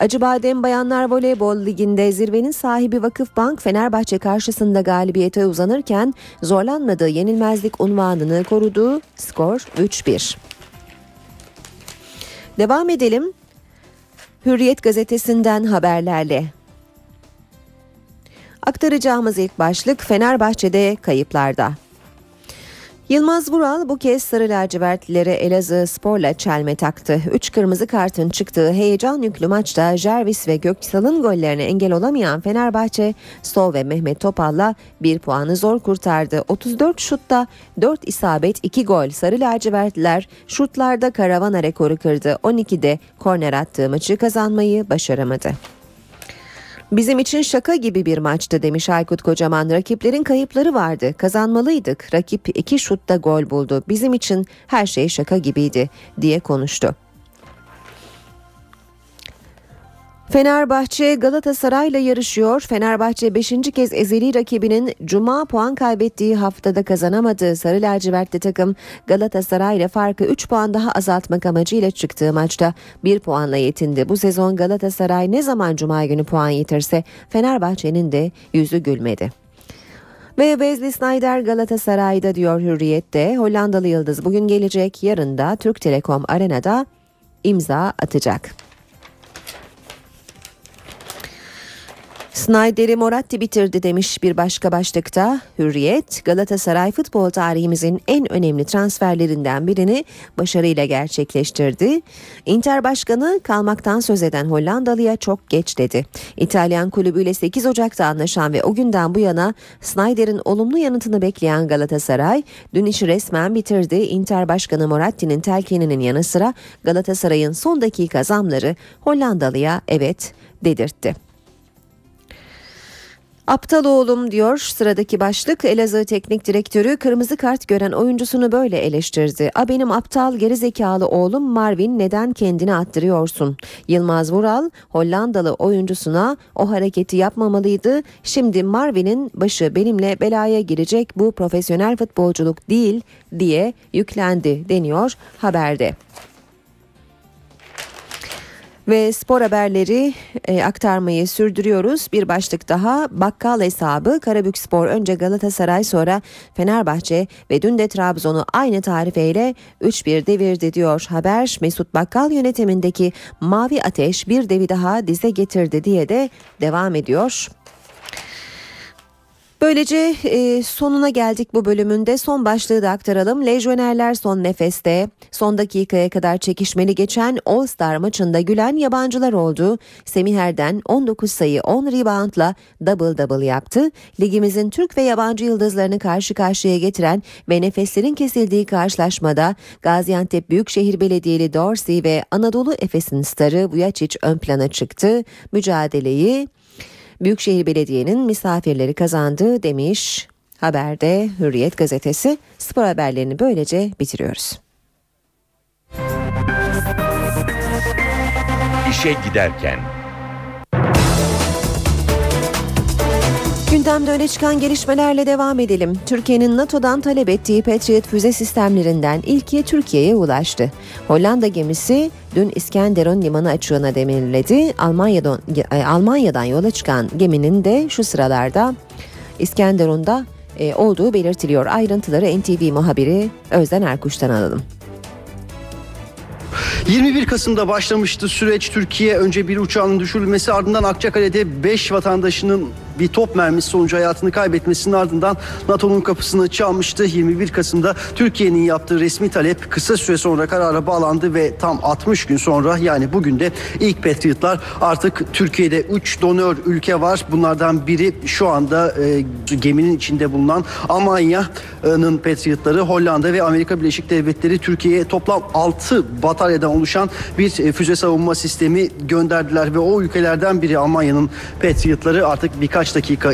Acıbadem Bayanlar Voleybol Ligi'nde zirvenin sahibi Vakıfbank Fenerbahçe karşısında galibiyete uzanırken zorlanmadığı yenilmezlik unvanını korudu. Skor 3-1. Devam edelim. Hürriyet gazetesinden haberlerle. Aktaracağımız ilk başlık Fenerbahçe'de kayıplarda. Yılmaz Vural bu kez Sarı Lacivertlilere Elazığ Spor'la çelme taktı. Üç kırmızı kartın çıktığı heyecan yüklü maçta Jervis ve Göksal'ın gollerine engel olamayan Fenerbahçe, Sol ve Mehmet Topal'la bir puanı zor kurtardı. 34 şutta 4 isabet 2 gol Sarı Lacivertliler şutlarda karavana rekoru kırdı. 12'de korner attığı maçı kazanmayı başaramadı. Bizim için şaka gibi bir maçtı demiş Aykut Kocaman. Rakiplerin kayıpları vardı. Kazanmalıydık. Rakip iki şutta gol buldu. Bizim için her şey şaka gibiydi diye konuştu. Fenerbahçe Galatasaray'la yarışıyor. Fenerbahçe 5. kez ezeli rakibinin cuma puan kaybettiği haftada kazanamadığı Sarı lacivertli takım Galatasaray'la farkı 3 puan daha azaltmak amacıyla çıktığı maçta 1 puanla yetindi. Bu sezon Galatasaray ne zaman cuma günü puan yitirse Fenerbahçe'nin de yüzü gülmedi. Ve Wesley Snyder Galatasaray'da diyor Hürriyet'te Hollandalı Yıldız bugün gelecek yarın da Türk Telekom Arena'da imza atacak. Snyder'i Moratti bitirdi demiş bir başka başlıkta. Hürriyet, Galatasaray futbol tarihimizin en önemli transferlerinden birini başarıyla gerçekleştirdi. Inter Başkanı kalmaktan söz eden Hollandalı'ya çok geç dedi. İtalyan kulübüyle 8 Ocak'ta anlaşan ve o günden bu yana Snyder'in olumlu yanıtını bekleyen Galatasaray dün işi resmen bitirdi. Inter Başkanı Moratti'nin telkininin yanı sıra Galatasaray'ın son dakika zamları Hollandalı'ya evet dedirtti. Aptal oğlum diyor sıradaki başlık Elazığ Teknik Direktörü kırmızı kart gören oyuncusunu böyle eleştirdi. A benim aptal gerizekalı oğlum Marvin neden kendini attırıyorsun? Yılmaz Vural Hollandalı oyuncusuna o hareketi yapmamalıydı. Şimdi Marvin'in başı benimle belaya girecek bu profesyonel futbolculuk değil diye yüklendi deniyor haberde. Ve spor haberleri e, aktarmayı sürdürüyoruz. Bir başlık daha bakkal hesabı Karabük Spor önce Galatasaray sonra Fenerbahçe ve dün de Trabzon'u aynı tarifeyle 3-1 devirdi diyor haber. Mesut Bakkal yönetimindeki Mavi Ateş bir devi daha dize getirdi diye de devam ediyor. Böylece e, sonuna geldik bu bölümünde. Son başlığı da aktaralım. Lejyonerler son nefeste. Son dakikaya kadar çekişmeli geçen All Star maçında gülen yabancılar oldu. Semih Erden 19 sayı 10 reboundla double double yaptı. Ligimizin Türk ve yabancı yıldızlarını karşı karşıya getiren ve nefeslerin kesildiği karşılaşmada Gaziantep Büyükşehir Belediyeli Dorsey ve Anadolu Efes'in starı Vujacic ön plana çıktı. Mücadeleyi Büyükşehir Belediye'nin misafirleri kazandı demiş haberde Hürriyet gazetesi. Spor haberlerini böylece bitiriyoruz.
İşe giderken
Gündemde öne çıkan gelişmelerle devam edelim. Türkiye'nin NATO'dan talep ettiği Patriot füze sistemlerinden ilki Türkiye'ye ulaştı. Hollanda gemisi dün İskenderun limanı açığına demirledi. Almanya'dan, e, Almanya'dan yola çıkan geminin de şu sıralarda İskenderun'da e, olduğu belirtiliyor. Ayrıntıları NTV muhabiri Özden Erkuş'tan alalım.
21 Kasım'da başlamıştı süreç. Türkiye önce bir uçağının düşürülmesi ardından Akçakale'de 5 vatandaşının bir top mermisi sonucu hayatını kaybetmesinin ardından NATO'nun kapısını çalmıştı. 21 Kasım'da Türkiye'nin yaptığı resmi talep kısa süre sonra karara bağlandı ve tam 60 gün sonra yani bugün de ilk Patriot'lar artık Türkiye'de 3 donör ülke var. Bunlardan biri şu anda e, geminin içinde bulunan Almanya'nın Patriot'ları Hollanda ve Amerika Birleşik Devletleri Türkiye'ye toplam 6 bataryadan oluşan bir e, füze savunma sistemi gönderdiler ve o ülkelerden biri Almanya'nın Patriot'ları artık birkaç dakika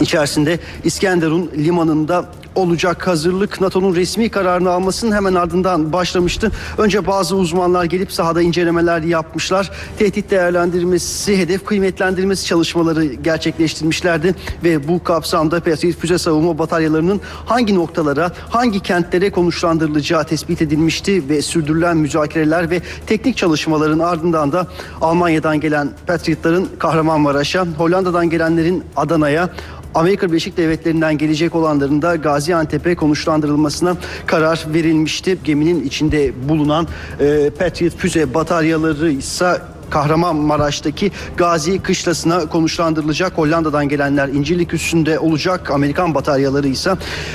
içerisinde İskenderun limanında olacak hazırlık NATO'nun resmi kararını almasının hemen ardından başlamıştı. Önce bazı uzmanlar gelip sahada incelemeler yapmışlar. Tehdit değerlendirmesi, hedef kıymetlendirmesi çalışmaları gerçekleştirmişlerdi ve bu kapsamda Patriot füze savunma bataryalarının hangi noktalara, hangi kentlere konuşlandırılacağı tespit edilmişti ve sürdürülen müzakereler ve teknik çalışmaların ardından da Almanya'dan gelen Patriotların Kahramanmaraş'a, Hollanda'dan gelenlerin Adana'ya, Amerika Birleşik Devletleri'nden gelecek olanların da Gaziantep'e konuşlandırılmasına karar verilmişti. Geminin içinde bulunan e, Patriot füze bataryaları ise Kahramanmaraş'taki Gazi Kışlası'na konuşlandırılacak. Hollanda'dan gelenler İncirlik üstünde olacak. Amerikan bataryaları ise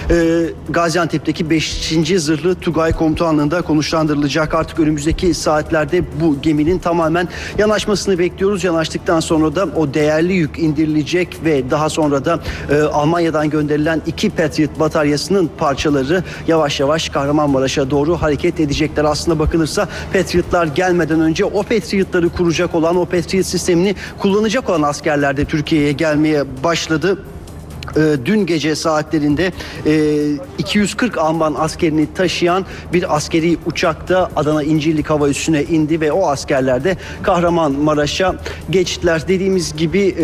e, Gaziantep'teki 5. Zırhlı Tugay Komutanlığı'nda konuşlandırılacak. Artık önümüzdeki saatlerde bu geminin tamamen yanaşmasını bekliyoruz. Yanaştıktan sonra da o değerli yük indirilecek ve daha sonra da e, Almanya'dan gönderilen iki Patriot bataryasının parçaları yavaş yavaş Kahramanmaraş'a doğru hareket edecekler. Aslında bakılırsa Patriotlar gelmeden önce o Patriotları kur kuracak olan o Patriot sistemini kullanacak olan askerler de Türkiye'ye gelmeye başladı dün gece saatlerinde 240 e, Alman askerini taşıyan bir askeri uçakta Adana İncirlik Hava Üssü'ne indi ve o askerler de Kahramanmaraş'a geçtiler. Dediğimiz gibi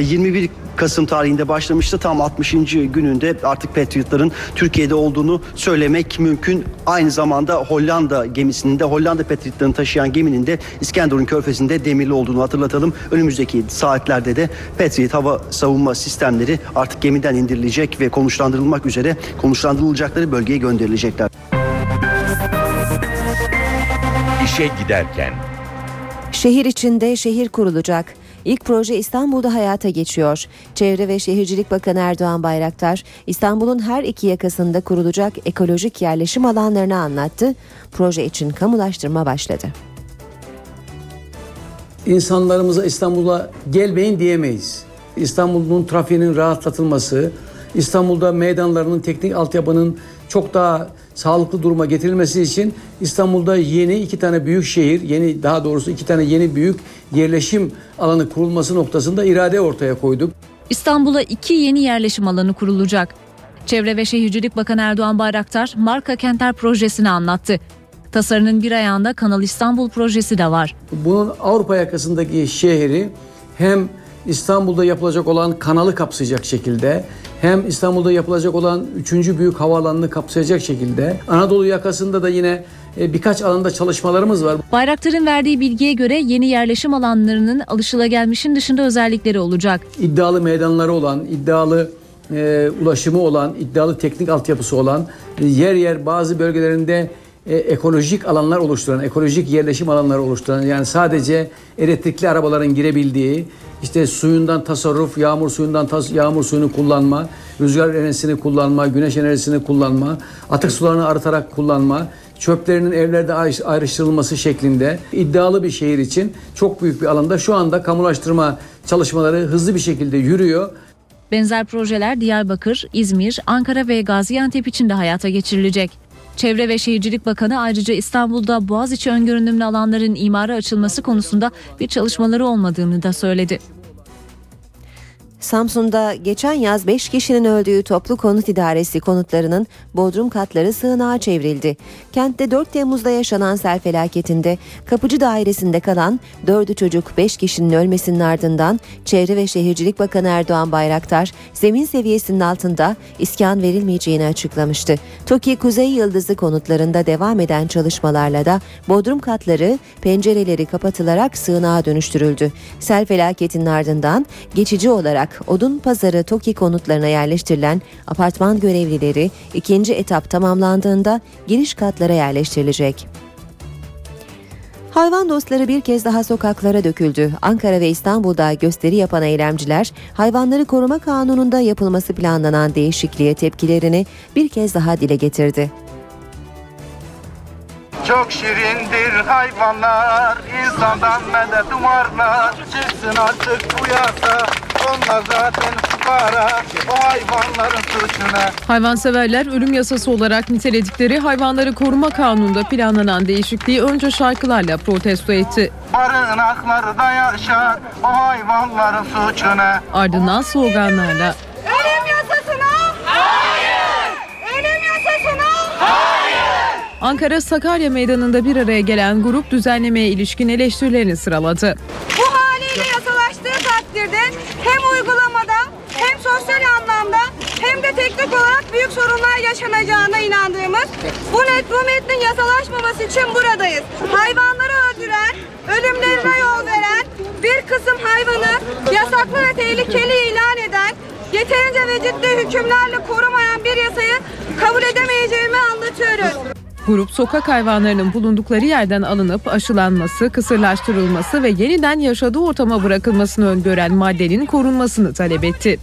21 e, Kasım tarihinde başlamıştı. Tam 60. gününde artık Patriot'ların Türkiye'de olduğunu söylemek mümkün. Aynı zamanda Hollanda gemisinin de Hollanda Patriot'larını taşıyan geminin de İskenderun Körfezi'nde demirli olduğunu hatırlatalım. Önümüzdeki saatlerde de Patriot hava savunma sistemleri artık gemiden indirilecek ve konuşlandırılmak üzere konuşlandırılacakları bölgeye gönderilecekler.
İşe giderken
Şehir içinde şehir kurulacak. İlk proje İstanbul'da hayata geçiyor. Çevre ve Şehircilik Bakanı Erdoğan Bayraktar, İstanbul'un her iki yakasında kurulacak ekolojik yerleşim alanlarını anlattı. Proje için kamulaştırma başladı.
İnsanlarımıza İstanbul'a gelmeyin diyemeyiz. İstanbul'un trafiğinin rahatlatılması, İstanbul'da meydanlarının teknik altyapının çok daha sağlıklı duruma getirilmesi için İstanbul'da yeni iki tane büyük şehir, yeni daha doğrusu iki tane yeni büyük yerleşim alanı kurulması noktasında irade ortaya koyduk.
İstanbul'a iki yeni yerleşim alanı kurulacak. Çevre ve Şehircilik Bakanı Erdoğan Bayraktar Marka Kentler projesini anlattı. Tasarının bir ayağında Kanal İstanbul projesi de var.
Bunun Avrupa yakasındaki şehri hem İstanbul'da yapılacak olan kanalı kapsayacak şekilde hem İstanbul'da yapılacak olan 3. büyük havaalanını kapsayacak şekilde Anadolu yakasında da yine e, birkaç alanda çalışmalarımız var.
Bayraktar'ın verdiği bilgiye göre yeni yerleşim alanlarının alışılagelmişin dışında özellikleri olacak.
İddialı meydanları olan, iddialı e, ulaşımı olan, iddialı teknik altyapısı olan, e, yer yer bazı bölgelerinde e, ekolojik alanlar oluşturan, ekolojik yerleşim alanları oluşturan yani sadece elektrikli arabaların girebildiği, işte suyundan tasarruf, yağmur suyundan tas yağmur suyunu kullanma, rüzgar enerjisini kullanma, güneş enerjisini kullanma, atık sularını arıtarak kullanma, çöplerinin evlerde ayrıştırılması şeklinde iddialı bir şehir için çok büyük bir alanda şu anda kamulaştırma çalışmaları hızlı bir şekilde yürüyor.
Benzer projeler Diyarbakır, İzmir, Ankara ve Gaziantep için de hayata geçirilecek. Çevre ve Şehircilik Bakanı ayrıca İstanbul'da Boğaziçi öngörünümlü alanların imara açılması konusunda bir çalışmaları olmadığını da söyledi.
Samsun'da geçen yaz 5 kişinin öldüğü toplu konut idaresi konutlarının bodrum katları sığınağa çevrildi. Kentte 4 Temmuz'da yaşanan sel felaketinde kapıcı dairesinde kalan 4'ü çocuk 5 kişinin ölmesinin ardından Çevre ve Şehircilik Bakanı Erdoğan Bayraktar zemin seviyesinin altında iskan verilmeyeceğini açıklamıştı. TOKİ Kuzey Yıldızı konutlarında devam eden çalışmalarla da bodrum katları pencereleri kapatılarak sığınağa dönüştürüldü. Sel felaketinin ardından geçici olarak olarak Odun Pazarı TOKİ konutlarına yerleştirilen apartman görevlileri ikinci etap tamamlandığında giriş katlara yerleştirilecek. Hayvan dostları bir kez daha sokaklara döküldü. Ankara ve İstanbul'da gösteri yapan eylemciler hayvanları koruma kanununda yapılması planlanan değişikliğe tepkilerini bir kez daha dile getirdi.
Çok şirindir hayvanlar, insandan medet umarlar. Çıksın artık bu yasa, onlar zaten fukara, o hayvanların suçuna.
Hayvanseverler ölüm yasası olarak niteledikleri hayvanları koruma kanununda planlanan değişikliği önce şarkılarla protesto etti.
Barınaklarda yaşar, o hayvanların suçuna.
Ardından sloganlarla
Ölüm yasasına hayır! Ölüm yasasına hayır!
Ankara Sakarya Meydanı'nda bir araya gelen grup düzenlemeye ilişkin eleştirilerini sıraladı.
Bu takdirde hem uygulamada hem sosyal anlamda hem de teknik olarak büyük sorunlar yaşanacağına inandığımız bu net bu metnin yasalaşmaması için buradayız. Hayvanları öldüren, ölümlerine yol veren bir kısım hayvanı yasaklı ve tehlikeli ilan eden, yeterince ve ciddi hükümlerle korumayan bir yasayı kabul edemeyeceğimi anlatıyoruz.
Grup sokak hayvanlarının bulundukları yerden alınıp aşılanması, kısırlaştırılması ve yeniden yaşadığı ortama bırakılmasını öngören maddenin korunmasını talep etti.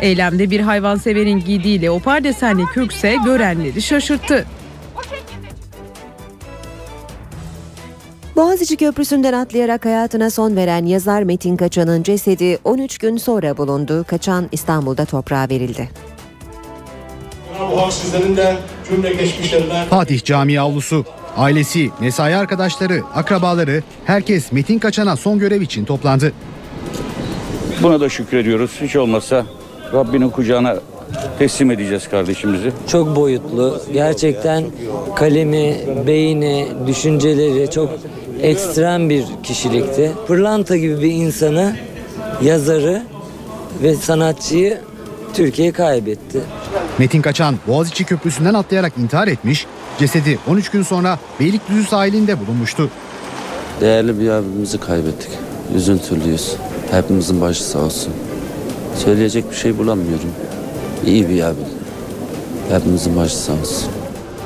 Eylemde bir hayvanseverin giydiği leopar desenli kürkse görenleri şaşırttı.
Boğaziçi Köprüsü'nden atlayarak hayatına son veren yazar Metin Kaçan'ın cesedi 13 gün sonra bulundu. Kaçan İstanbul'da toprağa verildi.
Bu hak sizlerin de cümle geçmişlerine
Fatih Camii avlusu. Ailesi, mesai arkadaşları, akrabaları herkes Metin Kaçan'a son görev için toplandı.
Buna da şükrediyoruz. Hiç olmazsa Rabbinin kucağına teslim edeceğiz kardeşimizi.
Çok boyutlu. Gerçekten kalemi, beyni, düşünceleri çok ekstrem bir kişilikti. Pırlanta gibi bir insanı, yazarı ve sanatçıyı Türkiye kaybetti.
Metin Kaçan Boğaziçi Köprüsü'nden atlayarak intihar etmiş, cesedi 13 gün sonra Beylikdüzü sahilinde bulunmuştu.
Değerli bir abimizi kaybettik. Üzüntülüyüz. Hepimizin başı sağ olsun. Söyleyecek bir şey bulamıyorum. İyi bir abi. Hepimizin başı sağ olsun.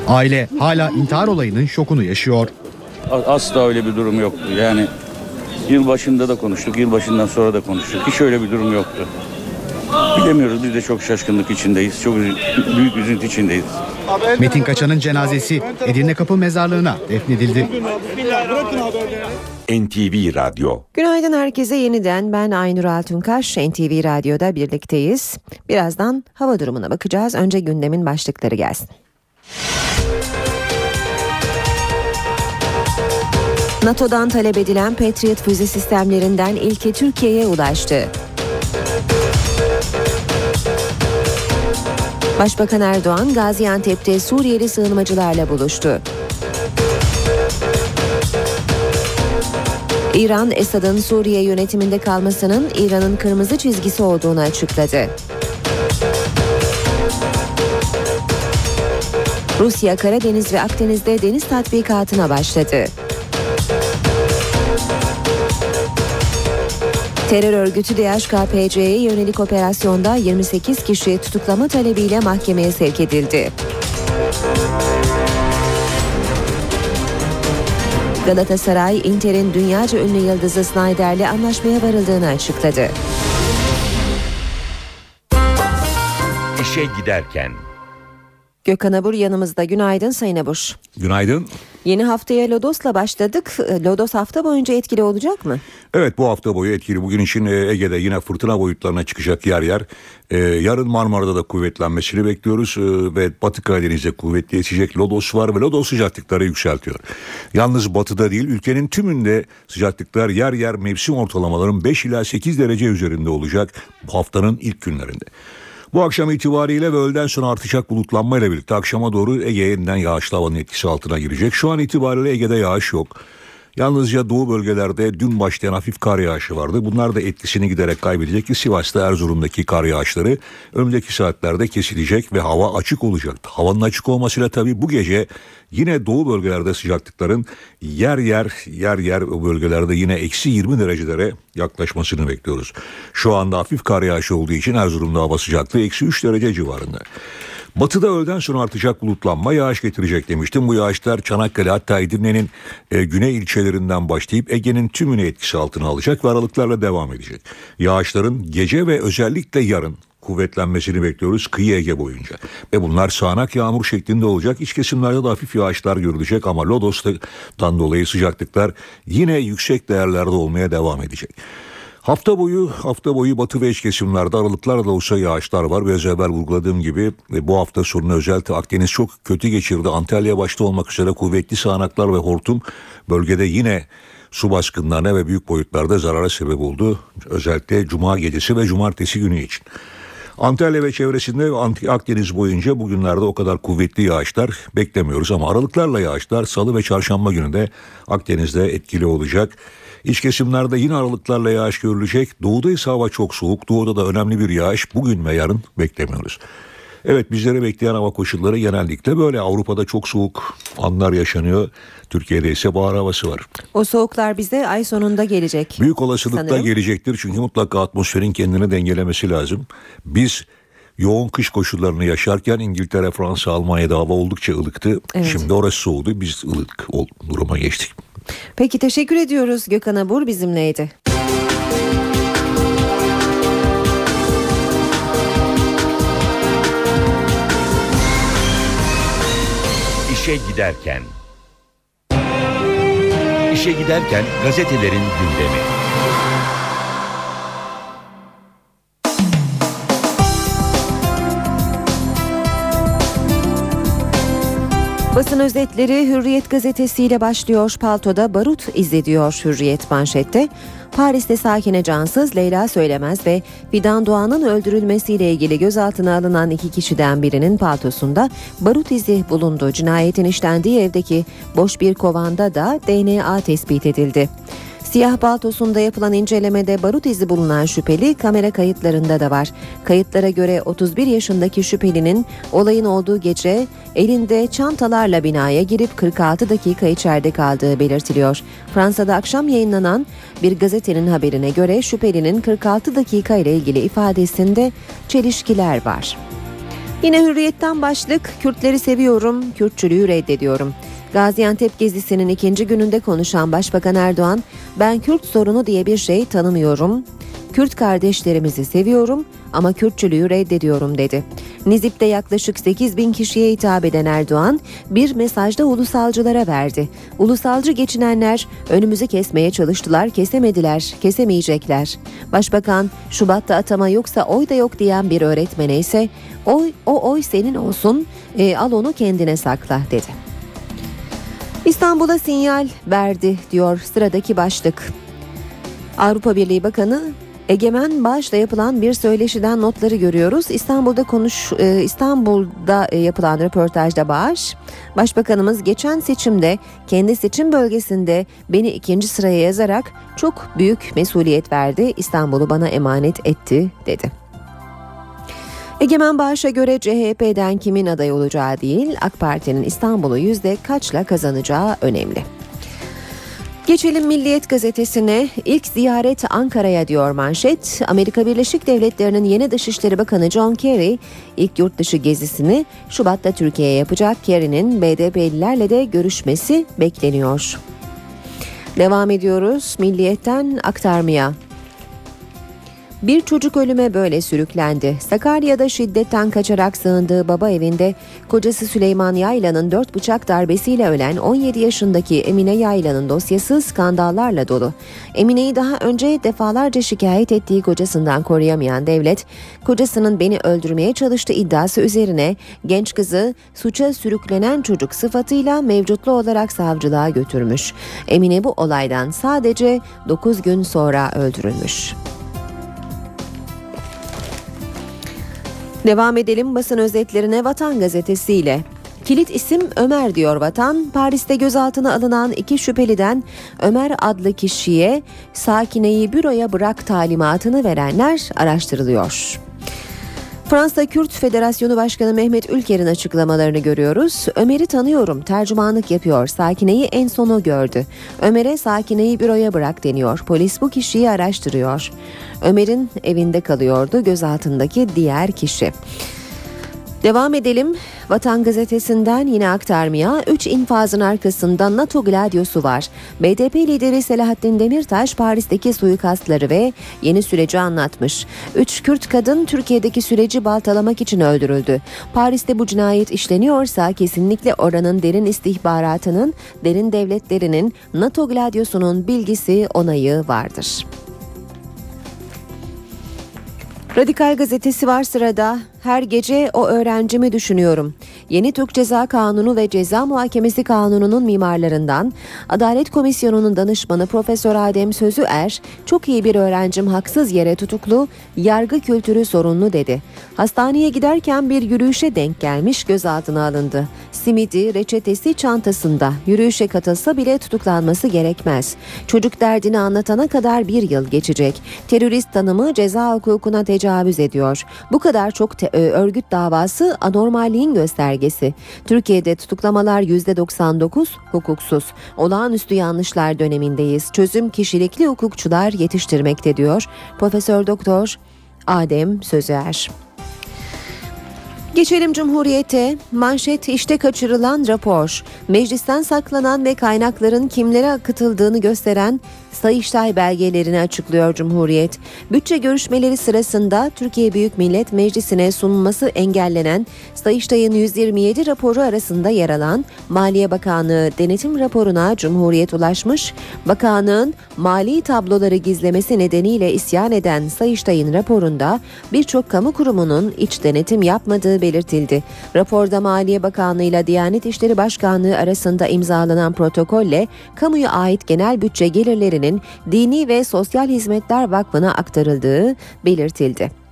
Aile hala intihar olayının şokunu yaşıyor.
Asla öyle bir durum yoktu. Yani yılbaşında da konuştuk, yılbaşından sonra da konuştuk. Hiç öyle bir durum yoktu. Bilemiyoruz biz de çok şaşkınlık içindeyiz. Çok büyük üzüntü içindeyiz.
Metin Kaçan'ın cenazesi Edirne Kapı Mezarlığı'na defnedildi.
NTV Radyo
Günaydın herkese yeniden ben Aynur Altunkaş NTV Radyo'da birlikteyiz. Birazdan hava durumuna bakacağız. Önce gündemin başlıkları gelsin. NATO'dan talep edilen Patriot füze sistemlerinden ilki Türkiye'ye ulaştı. Başbakan Erdoğan Gaziantep'te Suriyeli sığınmacılarla buluştu. İran, Esad'ın Suriye yönetiminde kalmasının İran'ın kırmızı çizgisi olduğunu açıkladı. Rusya, Karadeniz ve Akdeniz'de deniz tatbikatına başladı. Terör örgütü DHKPC'ye yönelik operasyonda 28 kişi tutuklama talebiyle mahkemeye sevk edildi. Galatasaray, Inter'in dünyaca ünlü yıldızı Snyder'le anlaşmaya varıldığını açıkladı.
İşe giderken
Gökhan Abur yanımızda. Günaydın Sayın Abur.
Günaydın.
Yeni haftaya Lodos'la başladık. Lodos hafta boyunca etkili olacak mı?
Evet bu hafta boyu etkili. Bugün için e, Ege'de yine fırtına boyutlarına çıkacak yer yer. Ee, yarın Marmara'da da kuvvetlenmesini bekliyoruz. Ee, ve Batı Karadeniz'de kuvvetli esecek Lodos var ve Lodos sıcaklıkları yükseltiyor. Yalnız batıda değil ülkenin tümünde sıcaklıklar yer yer mevsim ortalamaların 5 ila 8 derece üzerinde olacak bu haftanın ilk günlerinde. Bu akşam itibariyle ve öğleden sonra artacak bulutlanmayla birlikte akşama doğru Ege'ye yeniden yağışlı havanın etkisi altına girecek. Şu an itibariyle Ege'de yağış yok. Yalnızca doğu bölgelerde dün başlayan hafif kar yağışı vardı. Bunlar da etkisini giderek kaybedecek ki Sivas'ta Erzurum'daki kar yağışları önümüzdeki saatlerde kesilecek ve hava açık olacak. Havanın açık olmasıyla tabii bu gece yine doğu bölgelerde sıcaklıkların yer yer yer yer o bölgelerde yine eksi 20 derecelere yaklaşmasını bekliyoruz. Şu anda hafif kar yağışı olduğu için Erzurum'da hava sıcaklığı eksi 3 derece civarında. Batıda öğleden sonra artacak bulutlanma yağış getirecek demiştim. Bu yağışlar Çanakkale hatta Edirne'nin e, güney ilçelerinden başlayıp Ege'nin tümünü etkisi altına alacak ve aralıklarla devam edecek. Yağışların gece ve özellikle yarın kuvvetlenmesini bekliyoruz kıyı Ege boyunca. Ve bunlar sağanak yağmur şeklinde olacak. İç kesimlerde de hafif yağışlar görülecek ama Lodos'tan dolayı sıcaklıklar yine yüksek değerlerde olmaya devam edecek. Hafta boyu hafta boyu batı ve iç kesimlerde aralıklarla olsa yağışlar var. Biraz evvel vurguladığım gibi e, bu hafta sonu özellikle Akdeniz çok kötü geçirdi. Antalya başta olmak üzere kuvvetli sağanaklar ve hortum bölgede yine su baskınlarına ve büyük boyutlarda zarara sebep oldu. Özellikle cuma gecesi ve cumartesi günü için. Antalya ve çevresinde ve Akdeniz boyunca bugünlerde o kadar kuvvetli yağışlar beklemiyoruz ama aralıklarla yağışlar salı ve çarşamba günü de Akdeniz'de etkili olacak. İç kesimlerde yine aralıklarla yağış görülecek. Doğuda ise hava çok soğuk. Doğuda da önemli bir yağış bugün ve yarın beklemiyoruz. Evet bizlere bekleyen hava koşulları genellikle böyle. Avrupa'da çok soğuk anlar yaşanıyor. Türkiye'de ise bahar havası var.
O soğuklar bize ay sonunda gelecek.
Büyük olasılıkla
sanırım.
gelecektir. Çünkü mutlaka atmosferin kendini dengelemesi lazım. Biz yoğun kış koşullarını yaşarken İngiltere, Fransa, Almanya'da hava oldukça ılıktı.
Evet.
Şimdi orası soğudu. Biz ılık duruma geçtik.
Peki teşekkür ediyoruz Gökhan Abur bizimleydi.
İşe giderken İşe giderken gazetelerin gündemi.
Basın özetleri Hürriyet gazetesiyle başlıyor. Paltoda barut izi diyor Hürriyet manşette. Paris'te sakine cansız Leyla Söylemez ve Fidan Doğan'ın öldürülmesiyle ilgili gözaltına alınan iki kişiden birinin paltosunda barut izi bulundu. Cinayetin işlendiği evdeki boş bir kovanda da DNA tespit edildi. Siyah paltosunda yapılan incelemede barut izi bulunan şüpheli kamera kayıtlarında da var. Kayıtlara göre 31 yaşındaki şüphelinin olayın olduğu gece elinde çantalarla binaya girip 46 dakika içeride kaldığı belirtiliyor. Fransa'da akşam yayınlanan bir gazetenin haberine göre şüphelinin 46 dakika ile ilgili ifadesinde çelişkiler var. Yine hürriyetten başlık Kürtleri seviyorum, Kürtçülüğü reddediyorum. Gaziantep gezisinin ikinci gününde konuşan Başbakan Erdoğan, ben Kürt sorunu diye bir şey tanımıyorum. Kürt kardeşlerimizi seviyorum ama Kürtçülüğü reddediyorum dedi. Nizip'te yaklaşık 8 bin kişiye hitap eden Erdoğan bir mesajda ulusalcılara verdi. Ulusalcı geçinenler önümüzü kesmeye çalıştılar, kesemediler, kesemeyecekler. Başbakan Şubat'ta atama yoksa oy da yok diyen bir öğretmene ise oy, o oy senin olsun e, al onu kendine sakla dedi. İstanbul'a sinyal verdi diyor sıradaki başlık. Avrupa Birliği Bakanı Egemen Bağış'la yapılan bir söyleşiden notları görüyoruz. İstanbul'da konuş e, İstanbul'da e, yapılan röportajda Bağış, Başbakanımız geçen seçimde kendi seçim bölgesinde beni ikinci sıraya yazarak çok büyük mesuliyet verdi. İstanbul'u bana emanet etti dedi. Egemen Bağış'a göre CHP'den kimin aday olacağı değil, AK Parti'nin İstanbul'u yüzde kaçla kazanacağı önemli. Geçelim Milliyet gazetesine. İlk ziyaret Ankara'ya diyor manşet. Amerika Birleşik Devletleri'nin yeni Dışişleri Bakanı John Kerry ilk yurt dışı gezisini Şubat'ta Türkiye'ye yapacak. Kerry'nin BDP'lilerle de görüşmesi bekleniyor. Devam ediyoruz Milliyet'ten aktarmaya. Bir çocuk ölüme böyle sürüklendi. Sakarya'da şiddetten kaçarak sığındığı baba evinde kocası Süleyman Yaylan'ın dört bıçak darbesiyle ölen 17 yaşındaki Emine Yaylan'ın dosyası skandallarla dolu. Emine'yi daha önce defalarca şikayet ettiği kocasından koruyamayan devlet, kocasının beni öldürmeye çalıştığı iddiası üzerine genç kızı suça sürüklenen çocuk sıfatıyla mevcutlu olarak savcılığa götürmüş. Emine bu olaydan sadece 9 gün sonra öldürülmüş. Devam edelim basın özetlerine Vatan gazetesiyle. Kilit isim Ömer diyor Vatan. Paris'te gözaltına alınan iki şüpheliden Ömer adlı kişiye sakineyi büroya bırak talimatını verenler araştırılıyor. Fransa Kürt Federasyonu Başkanı Mehmet Ülker'in açıklamalarını görüyoruz. Ömer'i tanıyorum, tercümanlık yapıyor. Sakine'yi en sonu gördü. Ömer'e Sakine'yi büroya bırak deniyor. Polis bu kişiyi araştırıyor. Ömer'in evinde kalıyordu gözaltındaki diğer kişi. Devam edelim. Vatan Gazetesi'nden yine aktarmaya 3 infazın arkasında NATO Gladiosu var. BDP lideri Selahattin Demirtaş Paris'teki suikastları ve yeni süreci anlatmış. 3 Kürt kadın Türkiye'deki süreci baltalamak için öldürüldü. Paris'te bu cinayet işleniyorsa kesinlikle oranın derin istihbaratının, derin devletlerinin NATO Gladiosu'nun bilgisi onayı vardır. Radikal gazetesi var sırada. Her gece o öğrencimi düşünüyorum. Yeni Türk Ceza Kanunu ve Ceza Muhakemesi Kanunu'nun mimarlarından Adalet Komisyonu'nun danışmanı Profesör Adem Sözüer, çok iyi bir öğrencim haksız yere tutuklu, yargı kültürü sorunlu dedi. Hastaneye giderken bir yürüyüşe denk gelmiş gözaltına alındı. Simidi, reçetesi çantasında. Yürüyüşe katılsa bile tutuklanması gerekmez. Çocuk derdini anlatana kadar bir yıl geçecek. Terörist tanımı ceza hukukuna tecavüz ediyor. Bu kadar çok te- örgüt davası anormalliğin göstergesi. Türkiye'de tutuklamalar %99 hukuksuz. Olağanüstü yanlışlar dönemindeyiz. Çözüm kişilikli hukukçular yetiştirmekte diyor Profesör Doktor Adem Sözer. Geçelim Cumhuriyet'e. Manşet işte kaçırılan rapor. Meclisten saklanan ve kaynakların kimlere akıtıldığını gösteren Sayıştay belgelerini açıklıyor Cumhuriyet. Bütçe görüşmeleri sırasında Türkiye Büyük Millet Meclisi'ne sunulması engellenen Sayıştay'ın 127 raporu arasında yer alan Maliye Bakanlığı denetim raporuna Cumhuriyet ulaşmış. Bakanlığın mali tabloları gizlemesi nedeniyle isyan eden Sayıştay'ın raporunda birçok kamu kurumunun iç denetim yapmadığı belirtildi. Raporda Maliye Bakanlığı ile Diyanet İşleri Başkanlığı arasında imzalanan protokolle kamuya ait genel bütçe gelirlerinin Dini ve Sosyal Hizmetler Vakfı'na aktarıldığı belirtildi.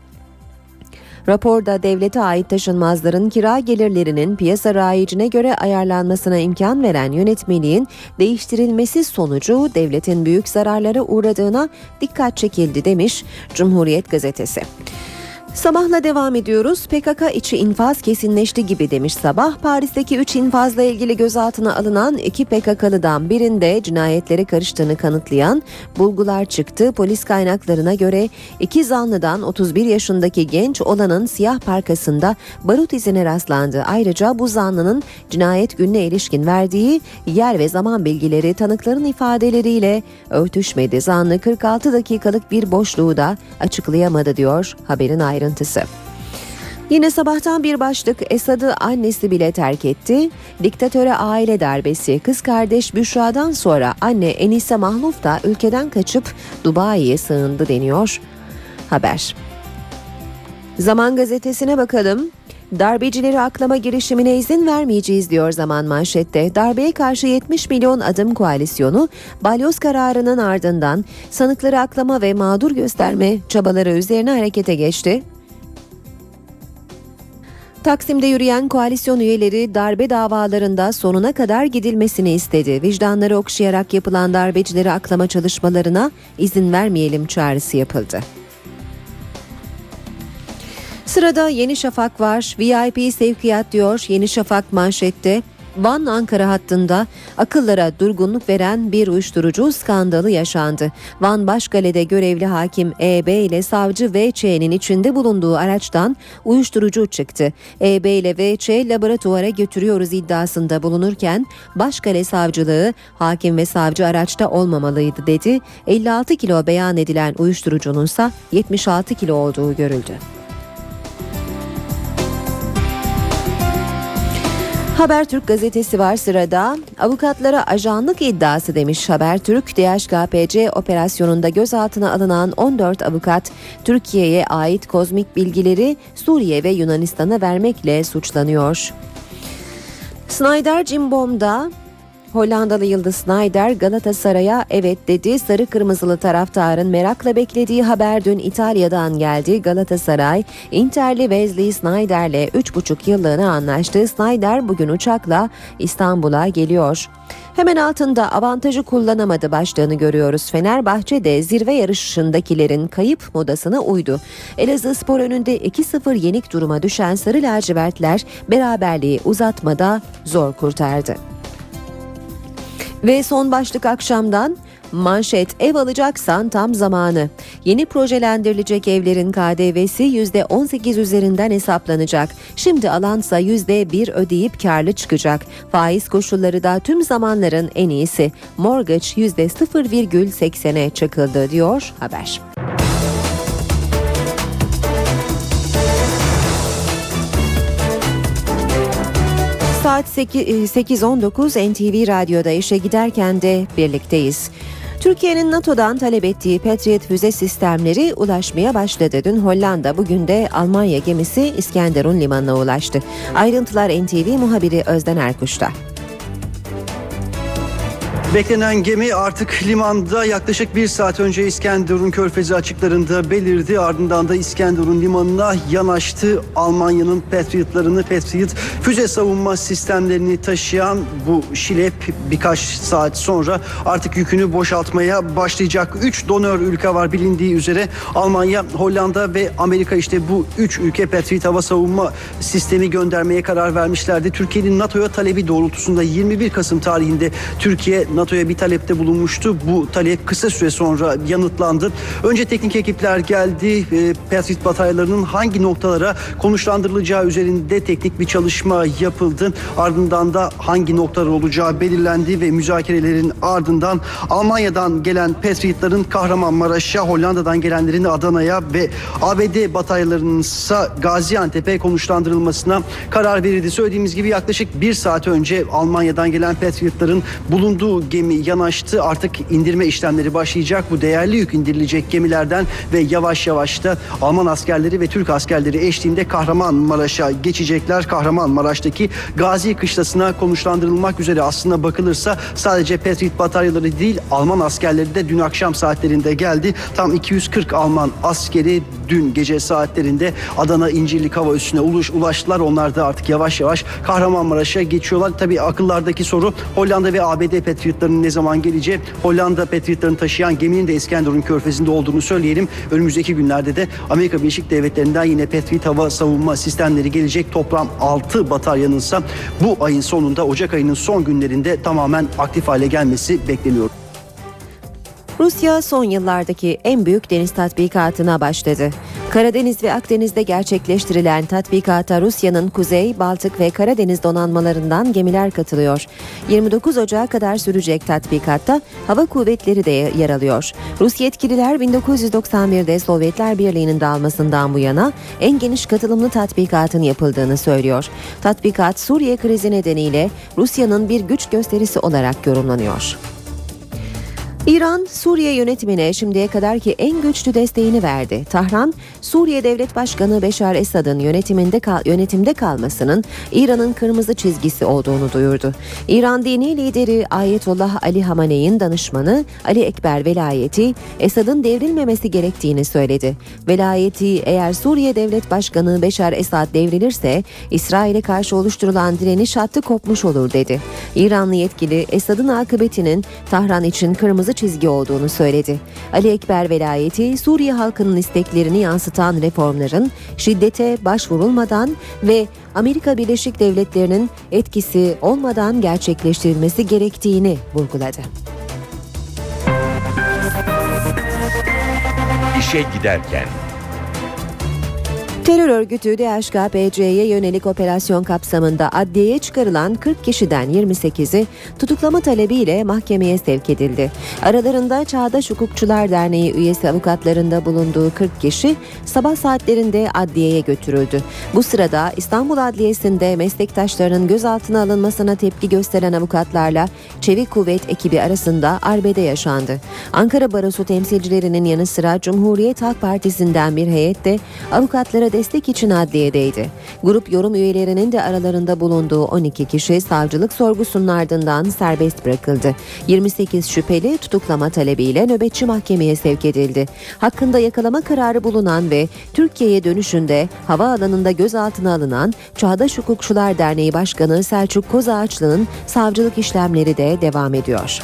Raporda devlete ait taşınmazların kira gelirlerinin piyasa rayicine göre ayarlanmasına imkan veren yönetmeliğin değiştirilmesi sonucu devletin büyük zararlara uğradığına dikkat çekildi demiş Cumhuriyet gazetesi. Sabahla devam ediyoruz. PKK içi infaz kesinleşti gibi demiş Sabah. Paris'teki 3 infazla ilgili gözaltına alınan iki PKK'lıdan birinde cinayetlere karıştığını kanıtlayan bulgular çıktı. Polis kaynaklarına göre iki zanlıdan 31 yaşındaki genç olanın siyah parkasında barut izine rastlandı. Ayrıca bu zanlının cinayet gününe ilişkin verdiği yer ve zaman bilgileri tanıkların ifadeleriyle örtüşmedi. Zanlı 46 dakikalık bir boşluğu da açıklayamadı diyor haberin ayrıntısı. Yine sabahtan bir başlık Esad'ı annesi bile terk etti. Diktatöre aile darbesi kız kardeş Büşra'dan sonra anne Enise Mahluf da ülkeden kaçıp Dubai'ye sığındı deniyor haber. Zaman gazetesine bakalım. Darbecileri aklama girişimine izin vermeyeceğiz diyor zaman manşette. Darbeye karşı 70 milyon adım koalisyonu balyoz kararının ardından sanıkları aklama ve mağdur gösterme çabaları üzerine harekete geçti. Taksim'de yürüyen koalisyon üyeleri darbe davalarında sonuna kadar gidilmesini istedi. Vicdanları okşayarak yapılan darbecileri aklama çalışmalarına izin vermeyelim çağrısı yapıldı. Sırada Yeni Şafak var. VIP sevkiyat diyor Yeni Şafak manşette. Van Ankara hattında akıllara durgunluk veren bir uyuşturucu skandalı yaşandı. Van Başkale'de görevli hakim EB ile savcı VÇ'nin içinde bulunduğu araçtan uyuşturucu çıktı. EB ile VÇ laboratuvara götürüyoruz iddiasında bulunurken Başkale savcılığı hakim ve savcı araçta olmamalıydı dedi. 56 kilo beyan edilen uyuşturucunun ise 76 kilo olduğu görüldü. Habertürk gazetesi var sırada. Avukatlara ajanlık iddiası demiş Habertürk. DHKPC operasyonunda gözaltına alınan 14 avukat Türkiye'ye ait kozmik bilgileri Suriye ve Yunanistan'a vermekle suçlanıyor. Snyder Cimbom'da Hollandalı Yıldız Snyder Galatasaray'a evet dedi. Sarı kırmızılı taraftarın merakla beklediği haber dün İtalya'dan geldi. Galatasaray Interli Wesley Snyder'le 3,5 yıllığına anlaştı. Snyder bugün uçakla İstanbul'a geliyor. Hemen altında avantajı kullanamadı başlığını görüyoruz. Fenerbahçe de zirve yarışındakilerin kayıp modasına uydu. Elazığ Spor önünde 2-0 yenik duruma düşen Sarı Lacivertler beraberliği uzatmada zor kurtardı. Ve son başlık akşamdan manşet ev alacaksan tam zamanı. Yeni projelendirilecek evlerin KDV'si %18 üzerinden hesaplanacak. Şimdi alansa %1 ödeyip karlı çıkacak. Faiz koşulları da tüm zamanların en iyisi. Mortgage %0,80'e çakıldı diyor haber. Saat 8.19 NTV Radyo'da işe giderken de birlikteyiz. Türkiye'nin NATO'dan talep ettiği Patriot füze sistemleri ulaşmaya başladı. Dün Hollanda, bugün de Almanya gemisi İskenderun limanına ulaştı. Ayrıntılar NTV muhabiri Özden Erkuş'ta.
Beklenen gemi artık limanda yaklaşık bir saat önce İskenderun Körfezi açıklarında belirdi. Ardından da İskenderun limanına yanaştı. Almanya'nın Patriot'larını, Patriot füze savunma sistemlerini taşıyan bu şilep birkaç saat sonra artık yükünü boşaltmaya başlayacak. Üç donör ülke var bilindiği üzere. Almanya, Hollanda ve Amerika işte bu üç ülke Patriot hava savunma sistemi göndermeye karar vermişlerdi. Türkiye'nin NATO'ya talebi doğrultusunda 21 Kasım tarihinde Türkiye NATO'ya bir talepte bulunmuştu. Bu talep kısa süre sonra yanıtlandı. Önce teknik ekipler geldi. E, Patriot bataryalarının hangi noktalara konuşlandırılacağı üzerinde teknik bir çalışma yapıldı. Ardından da hangi noktalar olacağı belirlendi ve müzakerelerin ardından Almanya'dan gelen Patriot'ların Kahramanmaraş'a, Hollanda'dan gelenlerin Adana'ya ve ABD bataryalarının ise Gaziantep'e konuşlandırılmasına karar verildi. Söylediğimiz gibi yaklaşık bir saat önce Almanya'dan gelen Patriot'ların bulunduğu gemi yanaştı. Artık indirme işlemleri başlayacak. Bu değerli yük indirilecek gemilerden ve yavaş yavaş da Alman askerleri ve Türk askerleri eşliğinde Kahramanmaraş'a geçecekler. Kahramanmaraş'taki Gazi kışlasına konuşlandırılmak üzere aslında bakılırsa sadece Patriot bataryaları değil Alman askerleri de dün akşam saatlerinde geldi. Tam 240 Alman askeri dün gece saatlerinde Adana İncirlik Hava Üssü'ne ulaş, ulaştılar. Onlar da artık yavaş yavaş Kahramanmaraş'a geçiyorlar. Tabii akıllardaki soru Hollanda ve ABD Patriot'larının ne zaman geleceği. Hollanda Patriot'larını taşıyan geminin de İskenderun Körfezi'nde olduğunu söyleyelim. Önümüzdeki günlerde de Amerika Birleşik Devletleri'nden yine Patriot hava savunma sistemleri gelecek. Toplam 6 bataryanın bu ayın sonunda Ocak ayının son günlerinde tamamen aktif hale gelmesi bekleniyor.
Rusya son yıllardaki en büyük deniz tatbikatına başladı. Karadeniz ve Akdeniz'de gerçekleştirilen tatbikata Rusya'nın Kuzey, Baltık ve Karadeniz donanmalarından gemiler katılıyor. 29 Ocağı kadar sürecek tatbikatta hava kuvvetleri de yer alıyor. Rus yetkililer 1991'de Sovyetler Birliği'nin dağılmasından bu yana en geniş katılımlı tatbikatın yapıldığını söylüyor. Tatbikat Suriye krizi nedeniyle Rusya'nın bir güç gösterisi olarak yorumlanıyor. İran, Suriye yönetimine şimdiye kadarki en güçlü desteğini verdi. Tahran, Suriye Devlet Başkanı Beşar Esad'ın yönetiminde kal- yönetimde kalmasının İran'ın kırmızı çizgisi olduğunu duyurdu. İran dini lideri Ayetullah Ali Hamaney'in danışmanı Ali Ekber Velayeti, Esad'ın devrilmemesi gerektiğini söyledi. Velayeti eğer Suriye Devlet Başkanı Beşar Esad devrilirse İsrail'e karşı oluşturulan direniş hattı kopmuş olur dedi. İranlı yetkili Esad'ın akıbetinin Tahran için kırmızı çizgi olduğunu söyledi. Ali Ekber Velayeti Suriye halkının isteklerini yansıtan reformların şiddete başvurulmadan ve Amerika Birleşik Devletleri'nin etkisi olmadan gerçekleştirilmesi gerektiğini vurguladı.
İşe giderken
Terör örgütü DHKPC'ye yönelik operasyon kapsamında adliyeye çıkarılan 40 kişiden 28'i tutuklama talebiyle mahkemeye sevk edildi. Aralarında Çağdaş Hukukçular Derneği üyesi avukatlarında bulunduğu 40 kişi sabah saatlerinde adliyeye götürüldü. Bu sırada İstanbul Adliyesi'nde meslektaşlarının gözaltına alınmasına tepki gösteren avukatlarla Çevik Kuvvet ekibi arasında arbede yaşandı. Ankara Barosu temsilcilerinin yanı sıra Cumhuriyet Halk Partisi'nden bir heyet de avukatlara destek için adliyedeydi. Grup yorum üyelerinin de aralarında bulunduğu 12 kişi savcılık sorgusunun ardından serbest bırakıldı. 28 şüpheli tutuklama talebiyle nöbetçi mahkemeye sevk edildi. Hakkında yakalama kararı bulunan ve Türkiye'ye dönüşünde havaalanında gözaltına alınan Çağdaş Hukukçular Derneği Başkanı Selçuk Kozağaçlı'nın savcılık işlemleri de devam ediyor.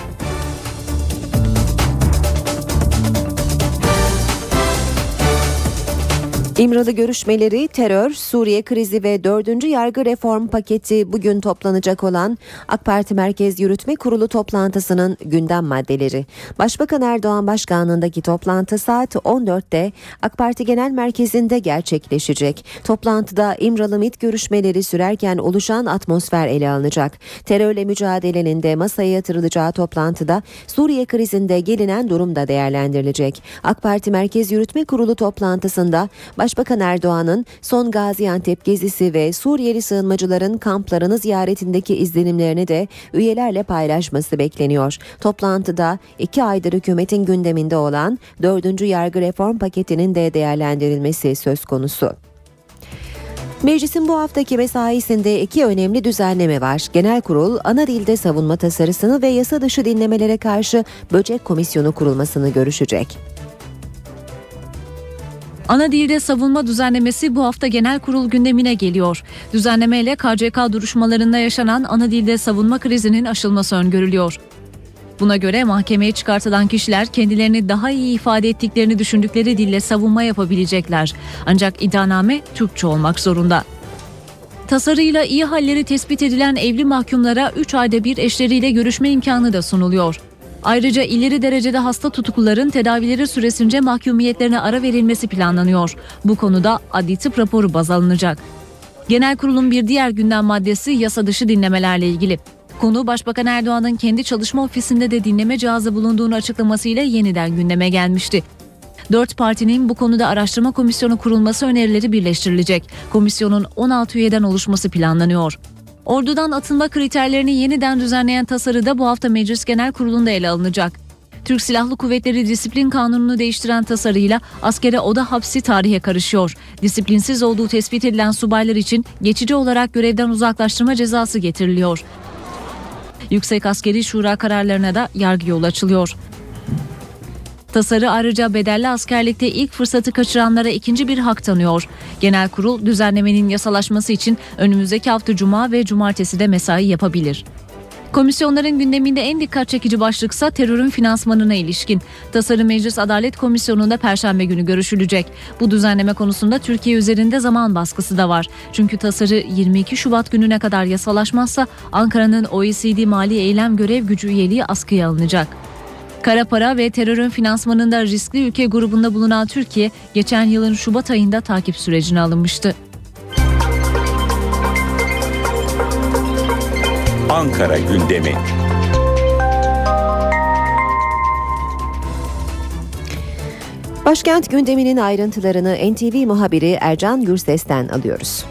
İmralı görüşmeleri, terör, Suriye krizi ve 4. yargı reform paketi bugün toplanacak olan AK Parti Merkez Yürütme Kurulu toplantısının gündem maddeleri. Başbakan Erdoğan başkanlığındaki toplantı saat 14'te AK Parti Genel Merkezi'nde gerçekleşecek. Toplantıda İmralı MİT görüşmeleri sürerken oluşan atmosfer ele alınacak. Terörle mücadelenin de masaya yatırılacağı toplantıda Suriye krizinde gelinen durum da değerlendirilecek. AK Parti Merkez Yürütme Kurulu toplantısında Başbakan Erdoğan'ın son Gaziantep gezisi ve Suriyeli sığınmacıların kamplarını ziyaretindeki izlenimlerini de üyelerle paylaşması bekleniyor. Toplantıda iki aydır hükümetin gündeminde olan 4. yargı reform paketinin de değerlendirilmesi söz konusu. Meclisin bu haftaki mesaisinde iki önemli düzenleme var. Genel kurul ana dilde savunma tasarısını ve yasa dışı dinlemelere karşı böcek komisyonu kurulmasını görüşecek.
Ana dilde savunma düzenlemesi bu hafta genel kurul gündemine geliyor. Düzenlemeyle KCK duruşmalarında yaşanan ana dilde savunma krizinin aşılması öngörülüyor. Buna göre mahkemeye çıkartılan kişiler kendilerini daha iyi ifade ettiklerini düşündükleri dille savunma yapabilecekler. Ancak iddianame Türkçe olmak zorunda. Tasarıyla iyi halleri tespit edilen evli mahkumlara 3 ayda bir eşleriyle görüşme imkanı da sunuluyor. Ayrıca ileri derecede hasta tutukluların tedavileri süresince mahkumiyetlerine ara verilmesi planlanıyor. Bu konuda adli tıp raporu baz alınacak. Genel kurulun bir diğer gündem maddesi yasa dışı dinlemelerle ilgili. Konu Başbakan Erdoğan'ın kendi çalışma ofisinde de dinleme cihazı bulunduğunu açıklamasıyla yeniden gündeme gelmişti. Dört partinin bu konuda araştırma komisyonu kurulması önerileri birleştirilecek. Komisyonun 16 üyeden oluşması planlanıyor. Ordudan atılma kriterlerini yeniden düzenleyen tasarı da bu hafta Meclis Genel Kurulu'nda ele alınacak. Türk Silahlı Kuvvetleri Disiplin Kanunu'nu değiştiren tasarıyla askere oda hapsi tarihe karışıyor. Disiplinsiz olduğu tespit edilen subaylar için geçici olarak görevden uzaklaştırma cezası getiriliyor. Yüksek Askeri Şura kararlarına da yargı yolu açılıyor. Tasarı ayrıca bedelli askerlikte ilk fırsatı kaçıranlara ikinci bir hak tanıyor. Genel kurul düzenlemenin yasalaşması için önümüzdeki hafta cuma ve cumartesi de mesai yapabilir. Komisyonların gündeminde en dikkat çekici başlıksa terörün finansmanına ilişkin. Tasarı Meclis Adalet Komisyonu'nda perşembe günü görüşülecek. Bu düzenleme konusunda Türkiye üzerinde zaman baskısı da var. Çünkü tasarı 22 Şubat gününe kadar yasalaşmazsa Ankara'nın OECD Mali Eylem Görev Gücü üyeliği askıya alınacak. Kara para ve terörün finansmanında riskli ülke grubunda bulunan Türkiye geçen yılın Şubat ayında takip sürecine alınmıştı.
Ankara gündemi.
Başkent gündeminin ayrıntılarını NTV muhabiri Ercan Gürses'ten alıyoruz.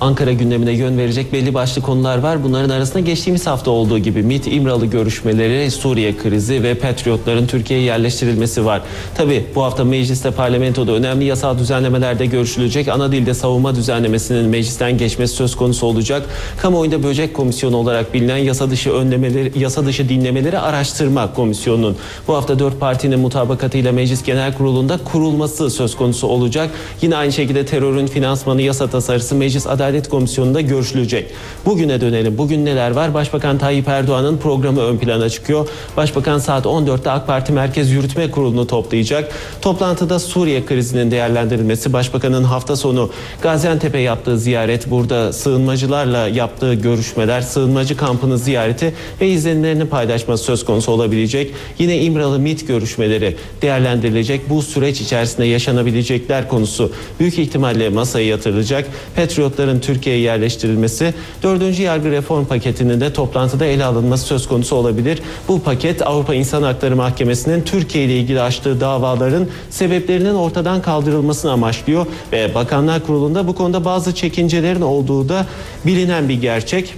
Ankara gündemine yön verecek belli başlı konular var. Bunların arasında geçtiğimiz hafta olduğu gibi MİT İmralı görüşmeleri, Suriye krizi ve Patriotların Türkiye'ye yerleştirilmesi var. Tabi bu hafta mecliste parlamentoda önemli yasal düzenlemelerde görüşülecek. Ana dilde savunma düzenlemesinin meclisten geçmesi söz konusu olacak. Kamuoyunda böcek komisyonu olarak bilinen yasa dışı önlemeleri, yasa dışı dinlemeleri araştırma komisyonunun bu hafta dört partinin mutabakatıyla Meclis Genel Kurulu'nda kurulması söz konusu olacak. Yine aynı şekilde terörün finansmanı yasa tasarısı Meclis Adalet Komisyonu'nda görüşülecek. Bugüne dönelim. Bugün neler var? Başbakan Tayyip Erdoğan'ın programı ön plana çıkıyor. Başbakan saat 14'te AK Parti Merkez Yürütme Kurulu'nu toplayacak. Toplantıda Suriye krizinin değerlendirilmesi, Başbakanın hafta sonu Gaziantep'e yaptığı ziyaret, burada sığınmacılarla yaptığı görüşmeler, sığınmacı kampını ziyareti ve izlenimlerini paylaşması söz konusu olabilecek. Yine İmralı MİT görüşmeleri değerlendirilecek. Bu süreç içerisinde yaşanabilecekler konusu büyük ihtimalle masaya yatırılacak. Patriotların Türkiye'ye yerleştirilmesi, 4. yargı reform paketinin de toplantıda ele alınması söz konusu olabilir. Bu paket Avrupa İnsan Hakları Mahkemesi'nin Türkiye ile ilgili açtığı davaların sebeplerinin ortadan kaldırılmasını amaçlıyor ve Bakanlar Kurulu'nda bu konuda bazı çekincelerin olduğu da bilinen bir gerçek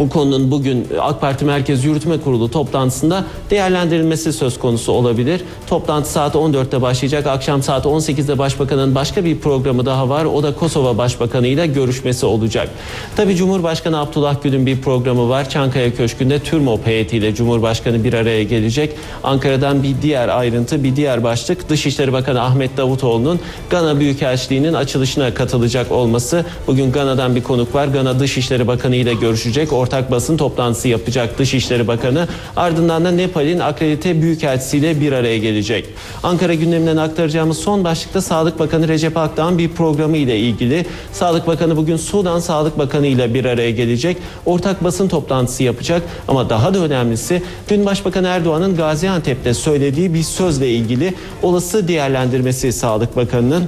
bu konunun bugün AK Parti Merkez Yürütme Kurulu toplantısında değerlendirilmesi söz konusu olabilir. Toplantı saat 14'te başlayacak. Akşam saat 18'de Başbakanın başka bir programı daha var. O da Kosova Başbakanı ile görüşmesi olacak. Tabi Cumhurbaşkanı Abdullah Gül'ün bir programı var. Çankaya Köşkü'nde TÜRMOP heyetiyle Cumhurbaşkanı bir araya gelecek. Ankara'dan bir diğer ayrıntı, bir diğer başlık Dışişleri Bakanı Ahmet Davutoğlu'nun Gana Büyükelçiliği'nin açılışına katılacak olması. Bugün Gana'dan bir konuk var. Gana Dışişleri Bakanı ile görüşecek ortak basın toplantısı yapacak Dışişleri Bakanı. Ardından da Nepal'in akredite büyükelçisiyle bir araya gelecek. Ankara gündeminden aktaracağımız son başlıkta Sağlık Bakanı Recep Akdağ'ın bir programı ile ilgili. Sağlık Bakanı bugün Sudan Sağlık Bakanı ile bir araya gelecek. Ortak basın toplantısı yapacak. Ama daha da önemlisi dün Başbakan Erdoğan'ın Gaziantep'te söylediği bir sözle ilgili olası değerlendirmesi Sağlık Bakanı'nın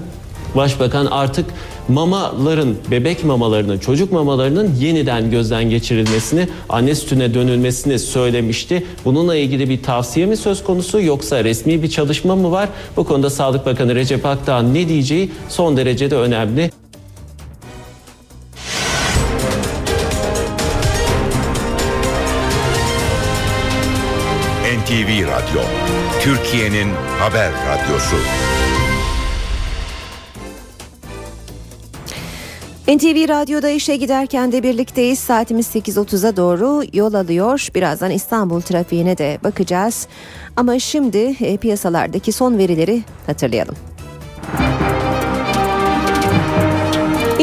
Başbakan artık mamaların, bebek mamalarının, çocuk mamalarının yeniden gözden geçirilmesini, anne sütüne dönülmesini söylemişti. Bununla ilgili bir tavsiye mi söz konusu yoksa resmi bir çalışma mı var? Bu konuda Sağlık Bakanı Recep Akdağ'ın ne diyeceği son derecede önemli.
NTV Radyo, Türkiye'nin haber radyosu.
NTV Radyo'da işe giderken de birlikteyiz. Saatimiz 8.30'a doğru yol alıyor. Birazdan İstanbul trafiğine de bakacağız. Ama şimdi e, piyasalardaki son verileri hatırlayalım.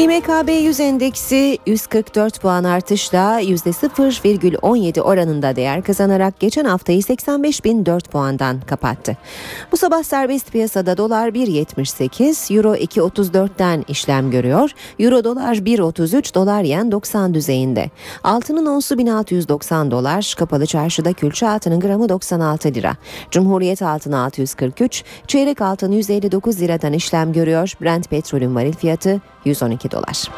İMKB 100 endeksi 144 puan artışla %0,17 oranında değer kazanarak geçen haftayı 85.004 puandan kapattı. Bu sabah serbest piyasada dolar 1.78, euro 2.34'ten işlem görüyor. Euro dolar 1.33, dolar yen 90 düzeyinde. Altının onsu 1690 dolar, kapalı çarşıda külçe altının gramı 96 lira. Cumhuriyet altını 643, çeyrek altın 159 liradan işlem görüyor. Brent petrolün varil fiyatı 112 dolar.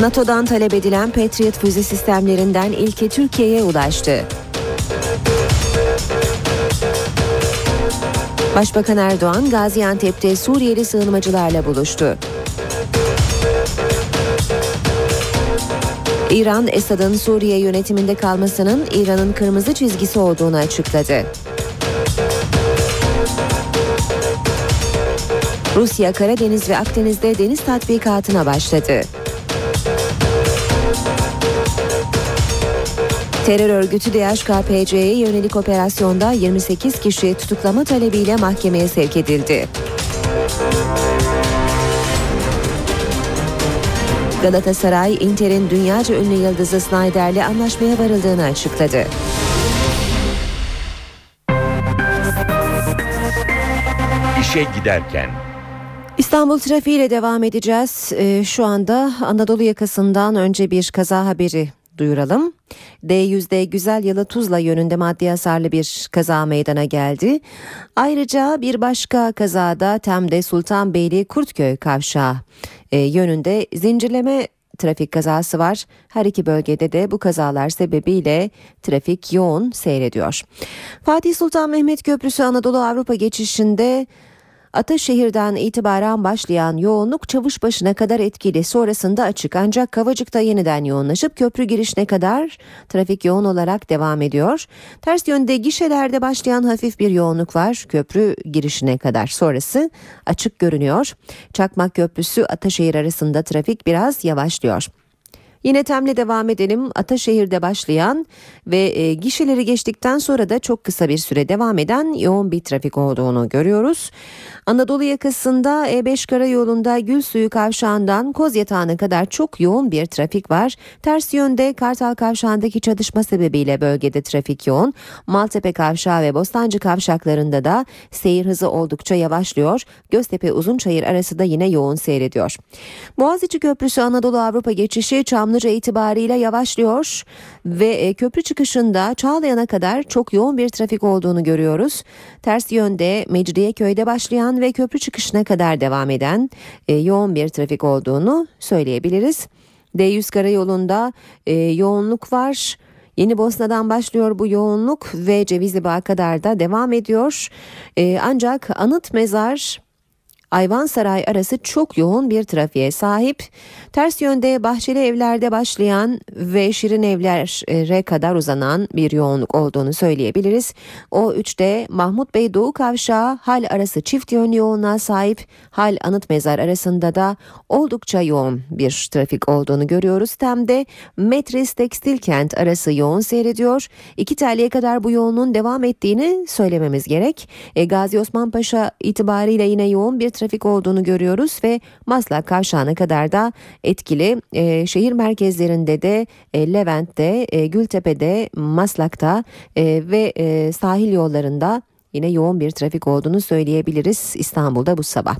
NATO'dan talep edilen Patriot füze sistemlerinden ilki Türkiye'ye ulaştı. Başbakan Erdoğan Gaziantep'te Suriyeli sığınmacılarla buluştu. İran, Esad'ın Suriye yönetiminde kalmasının İran'ın kırmızı çizgisi olduğunu açıkladı. Rusya, Karadeniz ve Akdeniz'de deniz tatbikatına başladı. Terör örgütü DHKPC'ye yönelik operasyonda 28 kişi tutuklama talebiyle mahkemeye sevk edildi. Galatasaray, Inter'in dünyaca ünlü yıldızı Snyder'le anlaşmaya varıldığını açıkladı.
İşe giderken
İstanbul trafiğiyle devam edeceğiz. Ee, şu anda Anadolu yakasından önce bir kaza haberi duyuralım. D100'de Güzel Yalı Tuzla yönünde maddi hasarlı bir kaza meydana geldi. Ayrıca bir başka kazada Tem'de Sultanbeyli Kurtköy kavşağı yönünde zincirleme trafik kazası var. Her iki bölgede de bu kazalar sebebiyle trafik yoğun seyrediyor. Fatih Sultan Mehmet Köprüsü Anadolu Avrupa geçişinde Ataşehir'den itibaren başlayan yoğunluk Çavuşbaşı'na kadar etkili. Sonrasında açık ancak Kavacık'ta yeniden yoğunlaşıp köprü girişine kadar trafik yoğun olarak devam ediyor. Ters yönde gişelerde başlayan hafif bir yoğunluk var köprü girişine kadar. Sonrası açık görünüyor. Çakmak Köprüsü Ataşehir arasında trafik biraz yavaşlıyor. Yine Tem'le devam edelim. Ataşehir'de başlayan ve e, gişeleri geçtikten sonra da çok kısa bir süre devam eden yoğun bir trafik olduğunu görüyoruz. Anadolu yakasında E5 karayolunda Gülsuyu kavşağından Koz Yatağı'na kadar çok yoğun bir trafik var. Ters yönde Kartal kavşağındaki çatışma sebebiyle bölgede trafik yoğun. Maltepe kavşağı ve Bostancı kavşaklarında da seyir hızı oldukça yavaşlıyor. Göztepe Uzunçayır arası da yine yoğun seyrediyor. Boğaziçi Köprüsü Anadolu Avrupa geçişi Çamlıca itibariyle yavaşlıyor ve e, köprü çıkışında Çağlayan'a kadar çok yoğun bir trafik olduğunu görüyoruz. Ters yönde Mecidiyeköy'de başlayan ve köprü çıkışına kadar devam eden e, yoğun bir trafik olduğunu söyleyebiliriz. D100 karayolunda e, yoğunluk var. Yeni Bosna'dan başlıyor bu yoğunluk ve Cevizli Bağ kadar da devam ediyor. E, ancak anıt mezar Ayvansaray arası çok yoğun bir trafiğe sahip. Ters yönde Bahçeli Evler'de başlayan ve Şirin Evler'e kadar uzanan bir yoğunluk olduğunu söyleyebiliriz. O 3'te Mahmut Bey Doğu Kavşağı hal arası çift yön yoğunluğa sahip. Hal Anıt Mezar arasında da oldukça yoğun bir trafik olduğunu görüyoruz. Tem'de Metris Tekstil Kent arası yoğun seyrediyor. İki teliye kadar bu yoğunluğun devam ettiğini söylememiz gerek. E, Gazi Osman Paşa itibariyle yine yoğun bir trafik olduğunu görüyoruz ve Maslak Kavşağı'na kadar da etkili. E, şehir merkezlerinde de e, Levent'te, e, Gültepe'de, Maslak'ta e, ve e, sahil yollarında yine yoğun bir trafik olduğunu söyleyebiliriz İstanbul'da bu sabah.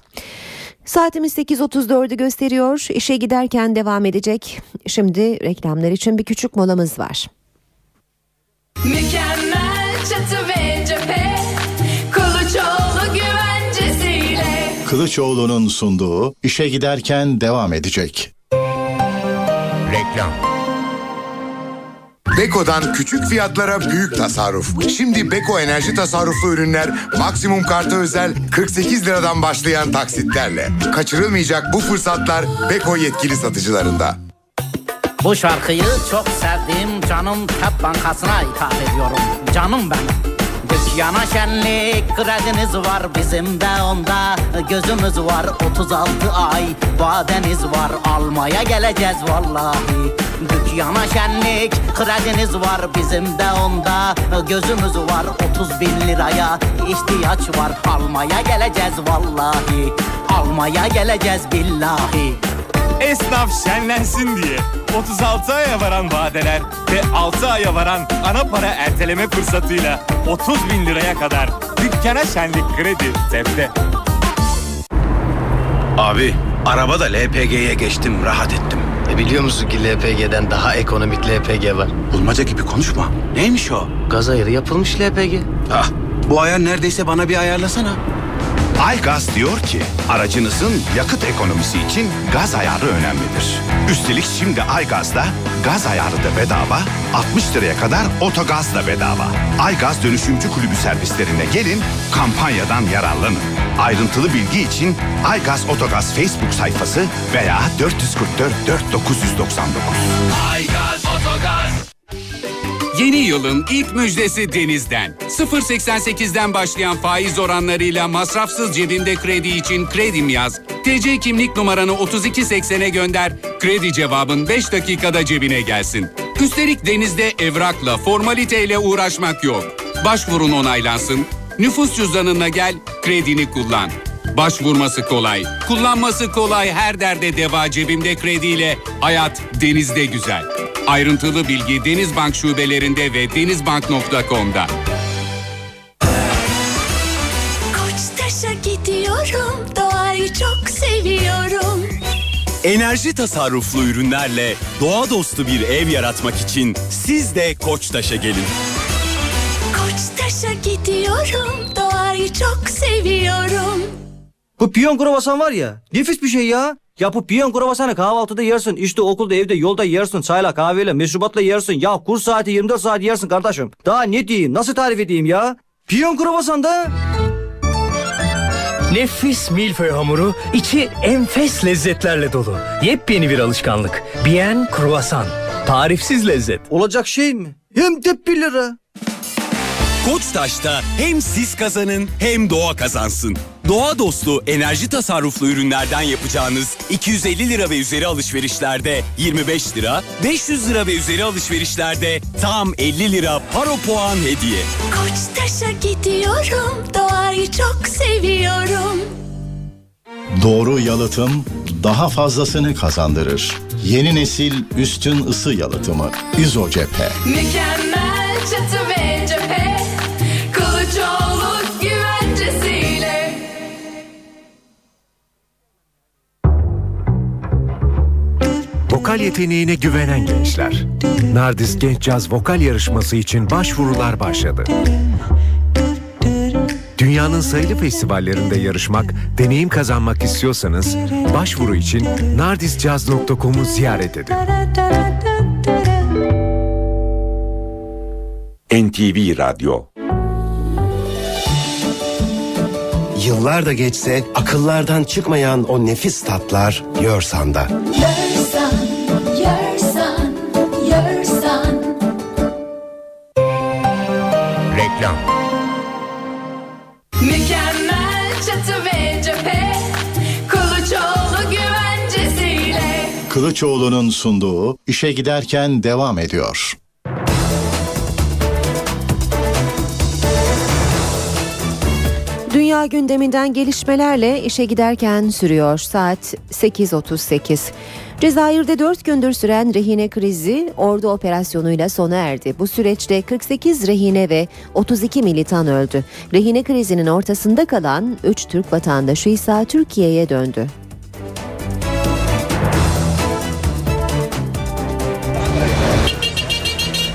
Saatimiz 8.34'ü gösteriyor. İşe giderken devam edecek. Şimdi reklamlar için bir küçük molamız var.
Mükemmel çatı ve
Kılıçoğlu'nun sunduğu işe giderken devam edecek.
Reklam Beko'dan küçük fiyatlara büyük tasarruf. Şimdi Beko enerji tasarruflu ürünler maksimum karta özel 48 liradan başlayan taksitlerle. Kaçırılmayacak bu fırsatlar Beko yetkili satıcılarında.
Bu şarkıyı çok sevdiğim canım Tep Bankası'na ithaf ediyorum. Canım benim. Dükkana şenlik krediniz var bizim de onda. Gözümüz var 36 ay vadeniz var. Almaya geleceğiz vallahi. Dükkana şenlik krediniz var bizim de onda. Gözümüz var 30 bin liraya ihtiyaç var. Almaya geleceğiz vallahi. Almaya geleceğiz billahi
Esnaf şenlensin diye 36 aya varan vadeler ve 6 aya varan ana para erteleme fırsatıyla 30 bin liraya kadar dükkana şenlik kredi cepte.
Abi arabada LPG'ye geçtim rahat ettim.
E biliyor musun ki LPG'den daha ekonomik LPG var.
Bulmaca gibi konuşma. Neymiş o?
Gaz ayarı yapılmış LPG.
Ah bu ayar neredeyse bana bir ayarlasana.
Aygaz diyor ki aracınızın yakıt ekonomisi için gaz ayarı önemlidir. Üstelik şimdi Aygaz'da gaz ayarı da bedava, 60 liraya kadar otogaz da bedava. Aygaz Dönüşümcü Kulübü servislerine gelin, kampanyadan yararlanın. Ayrıntılı bilgi için Aygaz Otogaz Facebook sayfası veya 444 4999.
Aygaz Otogaz. Yeni yılın ilk müjdesi Deniz'den. 0.88'den başlayan faiz oranlarıyla masrafsız cebinde kredi için kredim yaz. TC kimlik numaranı 3280'e gönder. Kredi cevabın 5 dakikada cebine gelsin. Üstelik Deniz'de evrakla, formaliteyle uğraşmak yok. Başvurun onaylansın. Nüfus cüzdanına gel, kredini kullan. Başvurması kolay, kullanması kolay her derde deva cebimde krediyle hayat denizde güzel. Ayrıntılı bilgi Denizbank şubelerinde ve denizbank.com'da.
Koçtaş'a gidiyorum Doğayı çok seviyorum
Enerji tasarruflu ürünlerle doğa dostu bir ev yaratmak için siz de Koçtaş'a gelin.
Koçtaş'a gidiyorum Doğayı çok seviyorum
Bu piyon kruvasan var ya nefis bir şey ya.
Yapıp piyon kruvasanı kahvaltıda yersin. İşte okulda evde yolda yersin. Çayla kahveyle meşrubatla yersin. Ya kurs saati 24 saat yersin kardeşim. Daha ne diyeyim nasıl tarif edeyim ya? Piyon kruvasan da.
Nefis milföy hamuru, içi enfes lezzetlerle dolu. Yepyeni bir alışkanlık. Bien kruvasan. Tarifsiz lezzet.
Olacak şey mi? Hem de 1 lira.
Koçtaş'ta hem siz kazanın hem doğa kazansın. Doğa dostu enerji tasarruflu ürünlerden yapacağınız 250 lira ve üzeri alışverişlerde 25 lira, 500 lira ve üzeri alışverişlerde tam 50 lira paro puan hediye.
Koçtaş'a gidiyorum, doğayı çok seviyorum.
Doğru yalıtım daha fazlasını kazandırır. Yeni nesil üstün ısı yalıtımı İzocephe.
Mükemmel
Vokal yeteneğine güvenen gençler. Nardis Genç Caz Vokal Yarışması için başvurular başladı. Dünyanın sayılı festivallerinde yarışmak, deneyim kazanmak istiyorsanız başvuru için nardiscaz.com'u ziyaret edin.
NTV Radyo
Yıllar da geçse akıllardan çıkmayan o nefis tatlar Yorsan'da.
Yersan,
Reklam
Mükemmel çatı ve cephe, Kılıçoğlu güvencesiyle.
Kılıçoğlu'nun sunduğu işe giderken devam ediyor.
Dünya gündeminden gelişmelerle işe giderken sürüyor saat 8.38. Cezayir'de 4 gündür süren rehine krizi ordu operasyonuyla sona erdi. Bu süreçte 48 rehine ve 32 militan öldü. Rehine krizinin ortasında kalan 3 Türk vatandaşı ise Türkiye'ye döndü.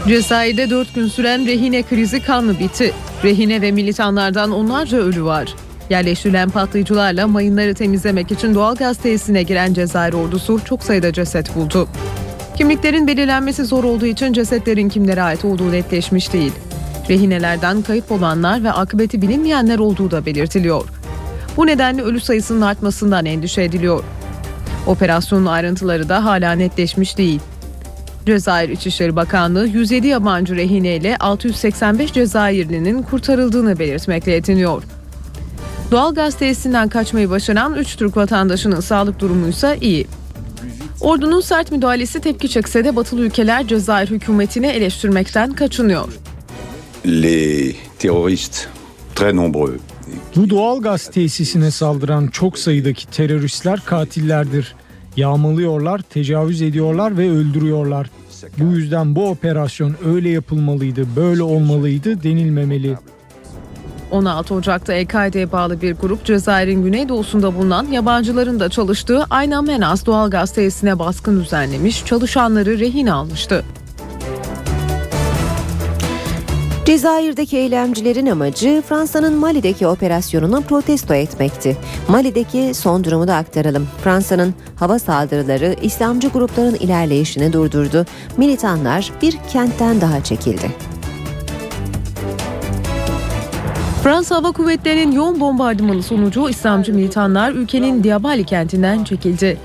Cezayir'de 4 gün süren rehine krizi kanlı bitti. Rehine ve militanlardan onlarca ölü var. Yerleştirilen patlayıcılarla mayınları temizlemek için doğal gaz tesisine giren Cezayir ordusu çok sayıda ceset buldu. Kimliklerin belirlenmesi zor olduğu için cesetlerin kimlere ait olduğu netleşmiş değil. Rehinelerden kayıp olanlar ve akıbeti bilinmeyenler olduğu da belirtiliyor. Bu nedenle ölü sayısının artmasından endişe ediliyor. Operasyonun ayrıntıları da hala netleşmiş değil. Cezayir İçişleri Bakanlığı 107 yabancı rehineyle 685 Cezayirlinin kurtarıldığını belirtmekle yetiniyor. Doğal gaz tesisinden kaçmayı başaran 3 Türk vatandaşının sağlık durumu ise iyi. Ordunun sert müdahalesi tepki çekse de batılı ülkeler Cezayir hükümetini eleştirmekten kaçınıyor.
Les terroristes très nombreux
Bu doğal gaz tesisine saldıran çok sayıdaki teröristler katillerdir. Yağmalıyorlar, tecavüz ediyorlar ve öldürüyorlar. Bu yüzden bu operasyon öyle yapılmalıydı, böyle olmalıydı denilmemeli.
16 Ocak'ta EKD'ye bağlı bir grup Cezayir'in güneydoğusunda bulunan yabancıların da çalıştığı Ayna Menas doğalgaz tesisine baskın düzenlemiş, çalışanları rehin almıştı.
Cezayir'deki eylemcilerin amacı Fransa'nın Mali'deki operasyonunu protesto etmekti. Mali'deki son durumu da aktaralım. Fransa'nın hava saldırıları İslamcı grupların ilerleyişini durdurdu. Militanlar bir kentten daha çekildi.
Fransa Hava Kuvvetleri'nin yoğun bombardımanı sonucu İslamcı militanlar ülkenin Diabali kentinden çekildi.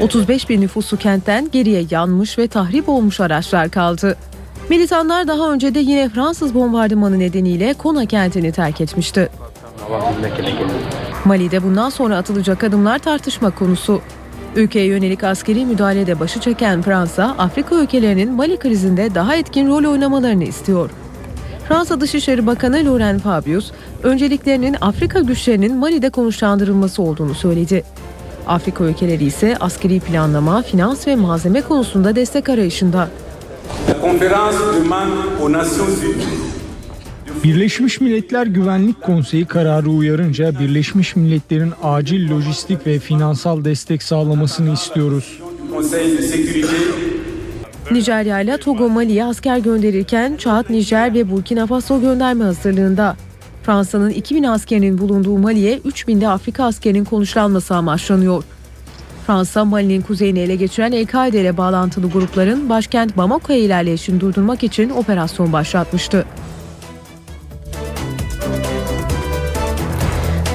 35 bin nüfuslu kentten geriye yanmış ve tahrip olmuş araçlar kaldı. Militanlar daha önce de yine Fransız bombardımanı nedeniyle Kona kentini terk etmişti. Mali'de bundan sonra atılacak adımlar tartışma konusu. Ülkeye yönelik askeri müdahalede başı çeken Fransa, Afrika ülkelerinin Mali krizinde daha etkin rol oynamalarını istiyor. Fransa Dışişleri Bakanı Laurent Fabius, önceliklerinin Afrika güçlerinin Mali'de konuşlandırılması olduğunu söyledi. Afrika ülkeleri ise askeri planlama, finans ve malzeme konusunda destek arayışında.
Birleşmiş Milletler Güvenlik Konseyi kararı uyarınca Birleşmiş Milletler'in acil lojistik ve finansal destek sağlamasını istiyoruz.
Nijerya ile Togo Mali'ye asker gönderirken Çad, Nijer ve Burkina Faso gönderme hazırlığında. Fransa'nın 2000 askerinin bulunduğu Mali'ye 3000 de Afrika askerinin konuşlanması amaçlanıyor. Fransa, Mali'nin kuzeyini ele geçiren El-Kaide ile bağlantılı grupların başkent Bamako'ya ilerleyişini durdurmak için operasyon başlatmıştı.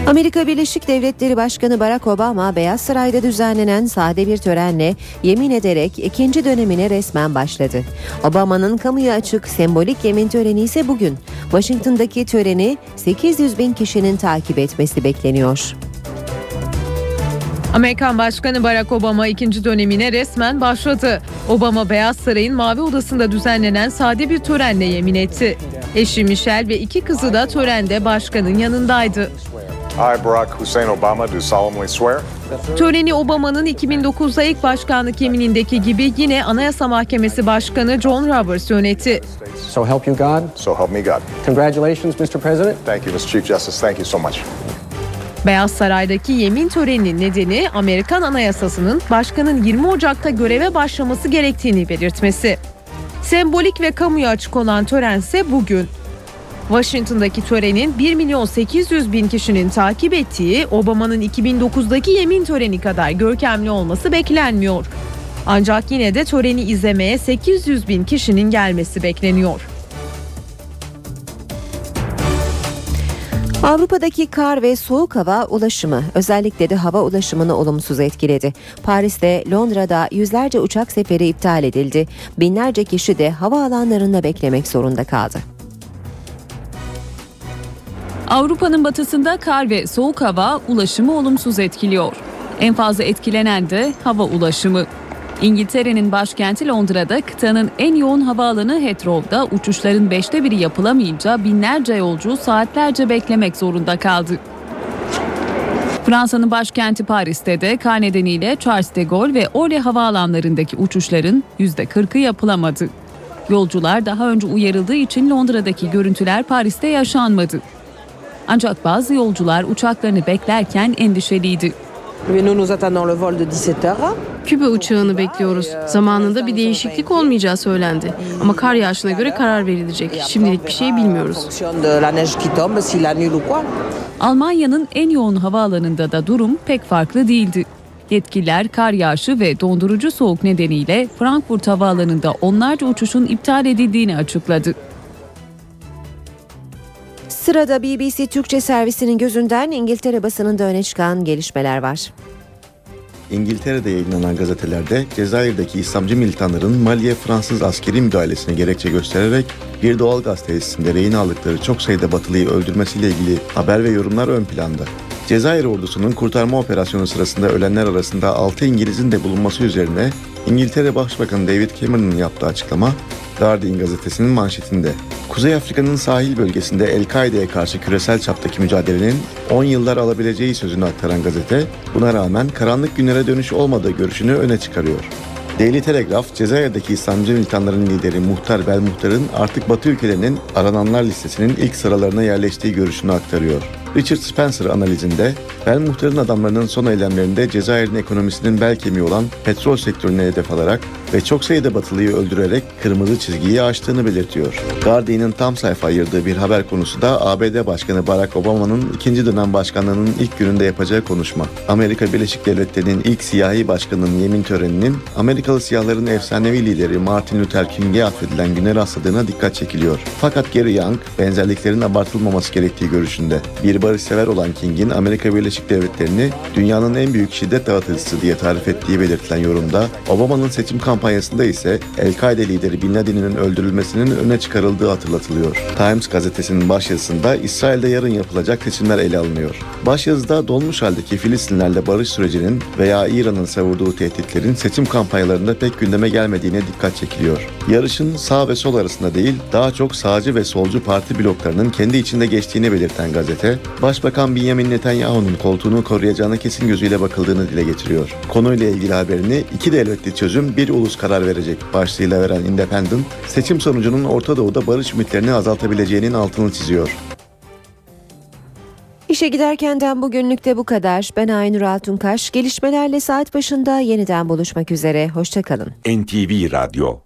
Amerika Birleşik Devletleri Başkanı Barack Obama Beyaz Saray'da düzenlenen sade bir törenle yemin ederek ikinci dönemine resmen başladı. Obama'nın kamuya açık sembolik yemin töreni ise bugün. Washington'daki töreni 800 bin kişinin takip etmesi bekleniyor.
Amerikan Başkanı Barack Obama ikinci dönemine resmen başladı. Obama Beyaz Saray'ın Mavi Odası'nda düzenlenen sade bir törenle yemin etti. Eşi Michelle ve iki kızı da törende başkanın yanındaydı.
I, Barack Hussein Obama, do solemnly swear.
Töreni Obama'nın 2009'da ilk başkanlık yeminindeki gibi yine Anayasa Mahkemesi Başkanı John Roberts yönetti.
So help you God. So help me God. Congratulations, Mr. President. Thank you, Mr. Chief Justice. Thank you so much.
Beyaz Saray'daki yemin töreninin nedeni Amerikan Anayasası'nın başkanın 20 Ocak'ta göreve başlaması gerektiğini belirtmesi. Sembolik ve kamuya açık olan törense bugün. Washington'daki törenin 1 milyon 800 bin kişinin takip ettiği Obama'nın 2009'daki yemin töreni kadar görkemli olması beklenmiyor. Ancak yine de töreni izlemeye 800 bin kişinin gelmesi bekleniyor.
Avrupa'daki kar ve soğuk hava ulaşımı özellikle de hava ulaşımını olumsuz etkiledi. Paris'te, Londra'da yüzlerce uçak seferi iptal edildi. Binlerce kişi de hava alanlarında beklemek zorunda kaldı.
Avrupa'nın batısında kar ve soğuk hava ulaşımı olumsuz etkiliyor. En fazla etkilenen de hava ulaşımı. İngiltere'nin başkenti Londra'da kıtanın en yoğun havaalanı Heathrow'da uçuşların beşte biri yapılamayınca binlerce yolcu saatlerce beklemek zorunda kaldı. Fransa'nın başkenti Paris'te de kar nedeniyle Charles de Gaulle ve Orly havaalanlarındaki uçuşların %40'ı yapılamadı. Yolcular daha önce uyarıldığı için Londra'daki görüntüler Paris'te yaşanmadı. Ancak bazı yolcular uçaklarını beklerken endişeliydi.
Küba uçağını bekliyoruz. Zamanında bir değişiklik olmayacağı söylendi. Ama kar yağışına göre karar verilecek. Şimdilik bir şey bilmiyoruz.
Almanya'nın en yoğun havaalanında da durum pek farklı değildi. Yetkililer kar yağışı ve dondurucu soğuk nedeniyle Frankfurt Havaalanı'nda onlarca uçuşun iptal edildiğini açıkladı.
Sırada BBC Türkçe servisinin gözünden İngiltere basınında öne çıkan gelişmeler var.
İngiltere'de yayınlanan gazetelerde Cezayir'deki İslamcı militanların Mali'ye Fransız askeri müdahalesine gerekçe göstererek bir doğal gaz tesisinde rehin aldıkları çok sayıda Batılıyı öldürmesiyle ilgili haber ve yorumlar ön planda. Cezayir ordusunun kurtarma operasyonu sırasında ölenler arasında 6 İngiliz'in de bulunması üzerine İngiltere Başbakanı David Cameron'ın yaptığı açıklama Guardian gazetesinin manşetinde. Kuzey Afrika'nın sahil bölgesinde El-Kaide'ye karşı küresel çaptaki mücadelenin 10 yıllar alabileceği sözünü aktaran gazete, buna rağmen karanlık günlere dönüş olmadığı görüşünü öne çıkarıyor. Daily Telegraph, Cezayir'deki İslamcı militanların lideri Muhtar Bel Muhtar'ın artık Batı ülkelerinin arananlar listesinin ilk sıralarına yerleştiği görüşünü aktarıyor. Richard Spencer analizinde Bel Muhtar'ın adamlarının son eylemlerinde Cezayir'in ekonomisinin bel kemiği olan petrol sektörüne hedef alarak ve çok sayıda Batılıyı öldürerek kırmızı çizgiyi aştığını belirtiyor. Guardian'ın tam sayfa ayırdığı bir haber konusu da ABD Başkanı Barack Obama'nın ikinci dönem başkanlığının ilk gününde yapacağı konuşma. Amerika Birleşik Devletleri'nin ilk siyahi başkanının yemin töreninin Amerikalı siyahların efsanevi lideri Martin Luther King'e atfedilen güne rastladığına dikkat çekiliyor. Fakat Gary Young benzerliklerin abartılmaması gerektiği görüşünde. Bir barışsever olan King'in Amerika Birleşik Devletleri'ni dünyanın en büyük şiddet dağıtıcısı diye tarif ettiği belirtilen yorumda Obama'nın seçim kampanyasında ise El-Kaide lideri Bin Laden'in öldürülmesinin öne çıkarıldığı hatırlatılıyor. Times gazetesinin başyazısında İsrail'de yarın yapılacak seçimler ele alınıyor. Başyazıda dolmuş haldeki Filistinlerle barış sürecinin veya İran'ın savurduğu tehditlerin seçim kampanyalarında pek gündeme gelmediğine dikkat çekiliyor. Yarışın sağ ve sol arasında değil, daha çok sağcı ve solcu parti bloklarının kendi içinde geçtiğini belirten gazete, Başbakan Benjamin Netanyahu'nun koltuğunu koruyacağına kesin gözüyle bakıldığını dile getiriyor. Konuyla ilgili haberini iki devletli çözüm bir ulus karar verecek başlığıyla veren Independent, seçim sonucunun Orta Doğu'da barış ümitlerini azaltabileceğinin altını çiziyor.
İşe giderkenden bugünlük de bu kadar. Ben Aynur Altunkaş. Gelişmelerle saat başında yeniden buluşmak üzere. Hoşçakalın.
NTV Radyo